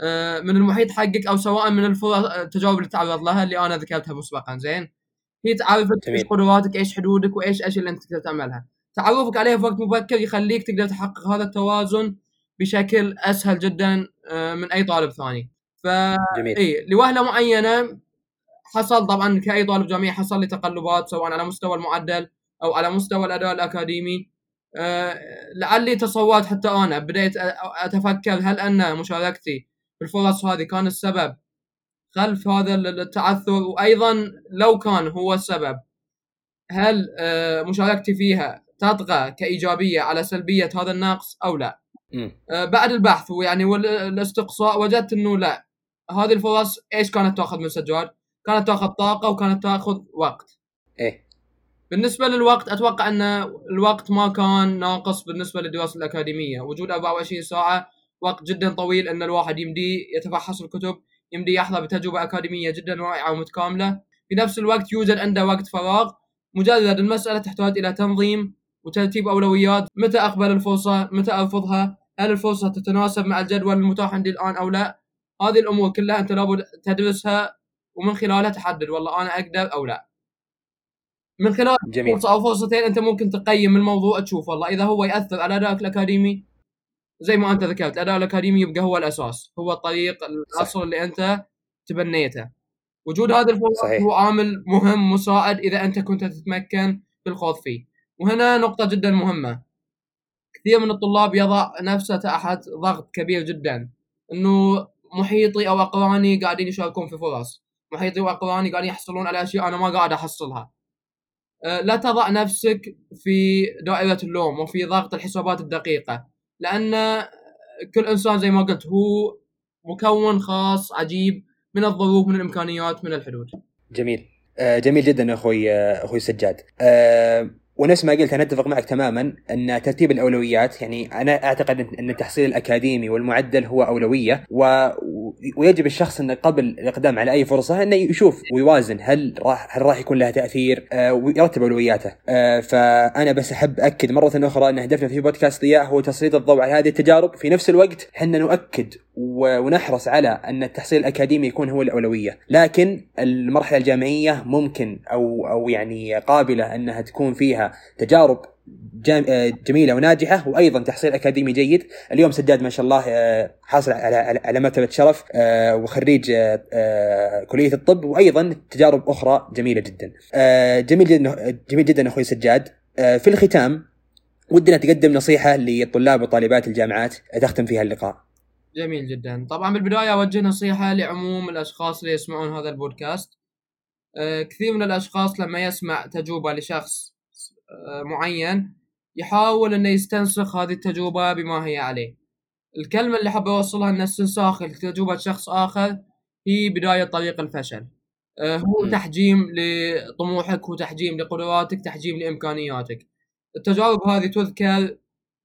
[SPEAKER 2] آه، من المحيط حقك أو سواء من الفرص التجارب اللي تعرض لها اللي أنا ذكرتها مسبقا زين؟ هي تعرفك. إيش قدراتك إيش حدودك وإيش إيش اللي أنت تقدر تعملها. تعرفك عليها في وقت مبكر يخليك تقدر تحقق هذا التوازن بشكل أسهل جدا آه، من أي طالب ثاني. ف اي لوهلة معينة حصل طبعا كأي طالب جامعي حصل لي تقلبات سواء على مستوى المعدل أو على مستوى الأداء الأكاديمي. لعلي تصورت حتى أنا بديت أتفكر هل أن مشاركتي في الفرص هذه كان السبب خلف هذا ال- التعثر وأيضا لو كان هو السبب هل أه مشاركتي فيها تطغى كإيجابية على سلبية هذا النقص أو لا؟ آه، بعد البحث ويعني والاستقصاء وجدت إنه لا هذه الفرص إيش كانت تأخذ من سجاد؟ كانت تأخذ طاقة وكانت تأخذ وقت.
[SPEAKER 1] إيه
[SPEAKER 2] بالنسبة للوقت أتوقع أن الوقت ما كان ناقص بالنسبة للدراسة الأكاديمية، وجود 24 ساعة وقت جدا طويل أن الواحد يمدي يتفحص الكتب، يمدي يحظى بتجربة أكاديمية جدا رائعة ومتكاملة، في نفس الوقت يوجد عنده وقت فراغ، مجرد المسألة تحتاج إلى تنظيم وترتيب أولويات، متى أقبل الفرصة؟ متى أرفضها؟ هل الفرصة تتناسب مع الجدول المتاح عندي الآن أو لا؟ هذه الأمور كلها أنت لابد تدرسها ومن خلالها تحدد والله أنا أقدر أو لا. من خلال
[SPEAKER 1] جميل.
[SPEAKER 2] فرصة أو فرصتين أنت ممكن تقيم الموضوع تشوف والله. إذا هو يأثر على ادائك الأكاديمي زي ما أنت ذكرت الأداء الأكاديمي يبقى هو الأساس. هو الطريق الأصل اللي أنت تبنيته. وجود هذه الفرص
[SPEAKER 1] صحيح.
[SPEAKER 2] هو عامل مهم مساعد إذا أنت كنت تتمكن بالخوض فيه. وهنا نقطة جدا مهمة. كثير من الطلاب يضع نفسه تحت ضغط كبير جدا. إنه محيطي أو أقراني قاعدين يشاركون في فرص. محيطي وأقراني قاعدين يحصلون على أشياء أنا ما قاعد أحصلها. لا تضع نفسك في دائرة اللوم وفي ضغط الحسابات الدقيقة لأن كل إنسان زي ما قلت هو مكون خاص عجيب من الظروف من الإمكانيات من الحدود.
[SPEAKER 1] جميل. آه، جميل جدا أخوي آه، أخوي سجاد. آه، ونفس ما قلت أنا أتفق معك تماما أن ترتيب الأولويات يعني أنا أعتقد ان التحصيل الأكاديمي والمعدل هو أولوية و... ويجب الشخص انه قبل الإقدام على أي فرصة إنه يشوف ويوازن هل راح هل راح يكون لها تأثير آه، ويرتب أولوياته. آه، فأنا بس أحب أكد مرة أخرى إن هدفنا في بودكاست ضياء هو تسليط الضوء على هذه التجارب. في نفس الوقت إحنا نؤكد ونحرص على أن التحصيل الأكاديمي يكون هو الأولوية، لكن المرحلة الجامعية ممكن أو أو يعني قابلة إنها تكون فيها تجارب آه، جميلة وناجحة وأيضا تحصيل أكاديمي جيد، اليوم سجاد ما شاء الله آه، حاصل على على مرتبة شرف آه، وخريج كلية الطب وأيضا تجارب أخرى جميلة جدا. جميل جدا جميل جدا أخوي سجاد. في الختام ودنا تقدم نصيحة للطلاب وطالبات الجامعات تختم فيها اللقاء.
[SPEAKER 2] جميل جدا طبعا بالبداية أوجه نصيحة لعموم الأشخاص اللي يسمعون هذا البودكاست كثير من الأشخاص لما يسمع تجربة لشخص معين يحاول أنه يستنسخ هذه التجربة بما هي عليه. الكلمة اللي حاب أوصلها أن استنساخ تجربة شخص آخر هي بداية طريق الفشل. آه، هو. تحجيم لطموحك وتحجيم لقدراتك تحجيم لإمكانياتك. التجارب هذه تذكر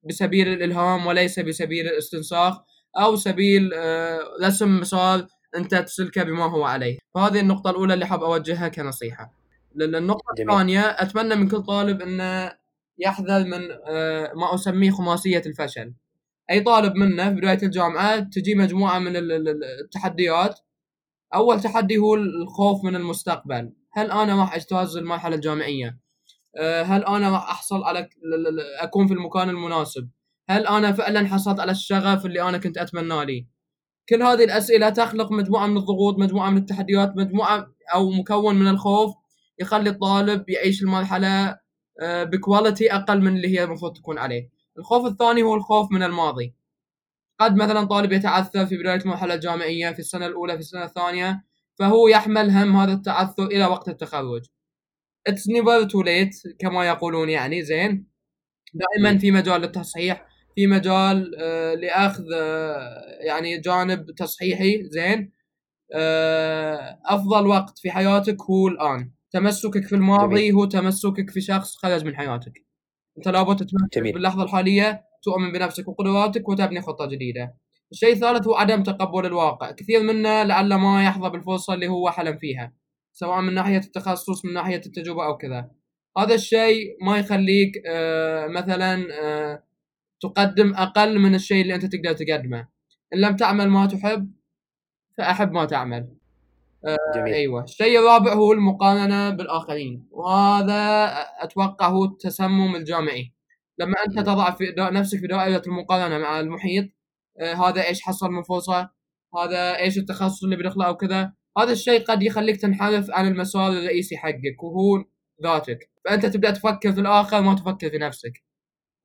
[SPEAKER 2] بسبيل الإلهام وليس بسبيل الاستنساخ أو سبيل رسم مسار أنت تسلكه بما هو عليه. فهذه النقطة الأولى اللي حاب أوجهها كنصيحة. النقطة جميل. الثانية أتمنى من كل طالب أنه يحذر من آه، ما أسميه خماسية الفشل. أي طالب منا في بداية الجامعة تجي مجموعة من التحديات. أول تحدي هو الخوف من المستقبل. هل أنا راح أجتاز المرحلة الجامعية؟ آه، هل أنا راح أحصل على أكون في المكان المناسب؟ هل أنا فعلا حصلت على الشغف اللي أنا كنت أتمنى لي؟ كل هذه الأسئلة تخلق مجموعة من الضغوط مجموعة من التحديات مجموعة أو مكون من الخوف يخلي الطالب يعيش المرحلة آه، بكواليتي أقل من اللي هي المفروض تكون عليه. الخوف الثاني هو الخوف من الماضي. قد مثلا طالب يتعثر في بداية المرحلة الجامعية في السنة الأولى في السنة الثانية فهو يحمل هم هذا التعثر إلى وقت التخرج. It's never too late كما يقولون يعني زين؟ دائما في مجال للتصحيح في مجال آه لأخذ آه يعني جانب تصحيحي زين؟ أفضل وقت في حياتك هو الآن. تمسكك في الماضي جميل. هو تمسكك في شخص خرج من حياتك. أنت لابد تتمسك باللحظة الحالية تؤمن بنفسك وقدراتك وتبني خطة جديدة. الشيء الثالث هو عدم تقبل الواقع. كثير منا لعل ما يحظى بالفرصة اللي هو حلم فيها سواء من ناحية التخصص من ناحية التجربة أو كذا. هذا الشيء ما يخليك آه مثلا آه تقدم أقل من الشيء اللي أنت تقدر تقدمه. إن لم تعمل ما تحب فأحب ما تعمل. جميل. أيوه. الشيء الرابع هو المقارنة بالآخرين وهذا أتوقع هو التسمم الجامعي. لما أنت تضع في نفسك في دائرة المقارنة مع المحيط آه هذا إيش حصل من فرصة؟ هذا إيش التخصص اللي بيدخله أو كذا هذا الشيء قد يخليك تنحرف عن المسار الرئيسي حقك وهو ذاتك. فأنت تبدأ تفكر في الآخر ما تفكر في نفسك.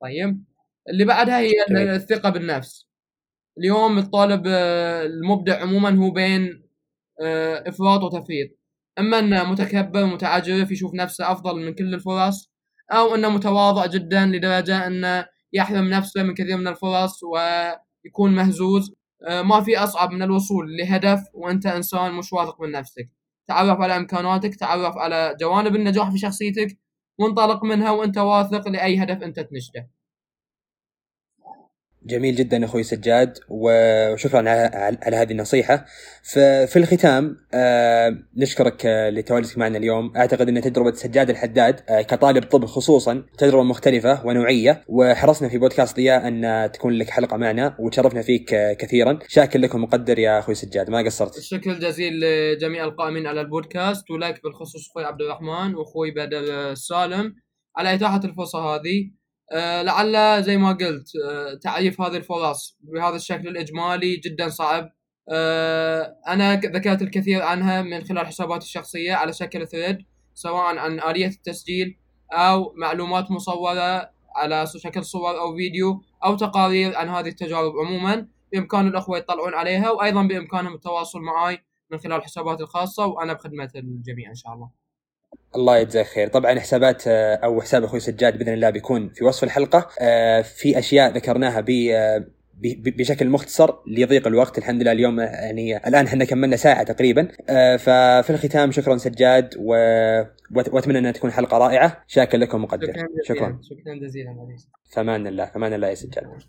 [SPEAKER 2] طيب. اللي بعدها هي الثقة بالنفس. اليوم الطالب آه، المبدع عموما هو بين إفراط وتفريط. أما انه متكبر متعجرف يشوف نفسه أفضل من كل الفرص أو انه متواضع جدا لدرجة انه يحرم نفسه من كثير من الفرص ويكون مهزوز آه، ما في أصعب من الوصول لهدف وأنت إنسان مش واثق من نفسك. تعرف على إمكاناتك تعرف على جوانب النجاح في شخصيتك وانطلق منها وأنت واثق لأي هدف أنت تنشده
[SPEAKER 1] جميل جدا أخوي سجاد وشكرا على, هذه النصيحة. في الختام آه، نشكرك لتواجدك معنا اليوم. أعتقد أن تجربة سجاد الحداد آه، كطالب طب خصوصا تجربة مختلفة ونوعية. وحرصنا في بودكاست ضياء أن تكون لك حلقة معنا وتشرفنا فيك كثيرا. شاكر لك ومقدر يا أخوي سجاد. ما قصرت؟
[SPEAKER 2] الشكر الجزيل لجميع القائمين على البودكاست ولك بالخصوص أخوي عبد الرحمن وأخوي بدر سالم. على إتاحة الفرصة هذه آه، لعل زي ما قلت آه، تعريف هذه الفرص بهذا الشكل الإجمالي جدا صعب آه، أنا ذكرت الكثير عنها من خلال حساباتي الشخصية على شكل ثريد سواء عن آلية التسجيل أو معلومات مصورة على شكل صور أو فيديو أو تقارير عن هذه التجارب عموما بإمكان الأخوة يطلعون عليها وأيضا بإمكانهم التواصل معي من خلال حساباتي الخاصة وأنا بخدمه الجميع إن شاء الله.
[SPEAKER 1] الله يجزاك خير. طبعا حسابات آه، أو حساب أخوي سجاد بإذن الله بيكون في وصف الحلقة. آه، في أشياء ذكرناها آه، بشكل مختصر ليضيق الوقت. الحمد لله اليوم يعني الآن إحنا كملنا ساعة تقريبا. ففي الختام شكرا سجاد و... وأتمنى أنها تكون حلقة رائعة. شاكر لكم مقدر.
[SPEAKER 2] شكرا شكرا, شكرا جزيلا.
[SPEAKER 1] فمان الله فمان الله يا سجاد.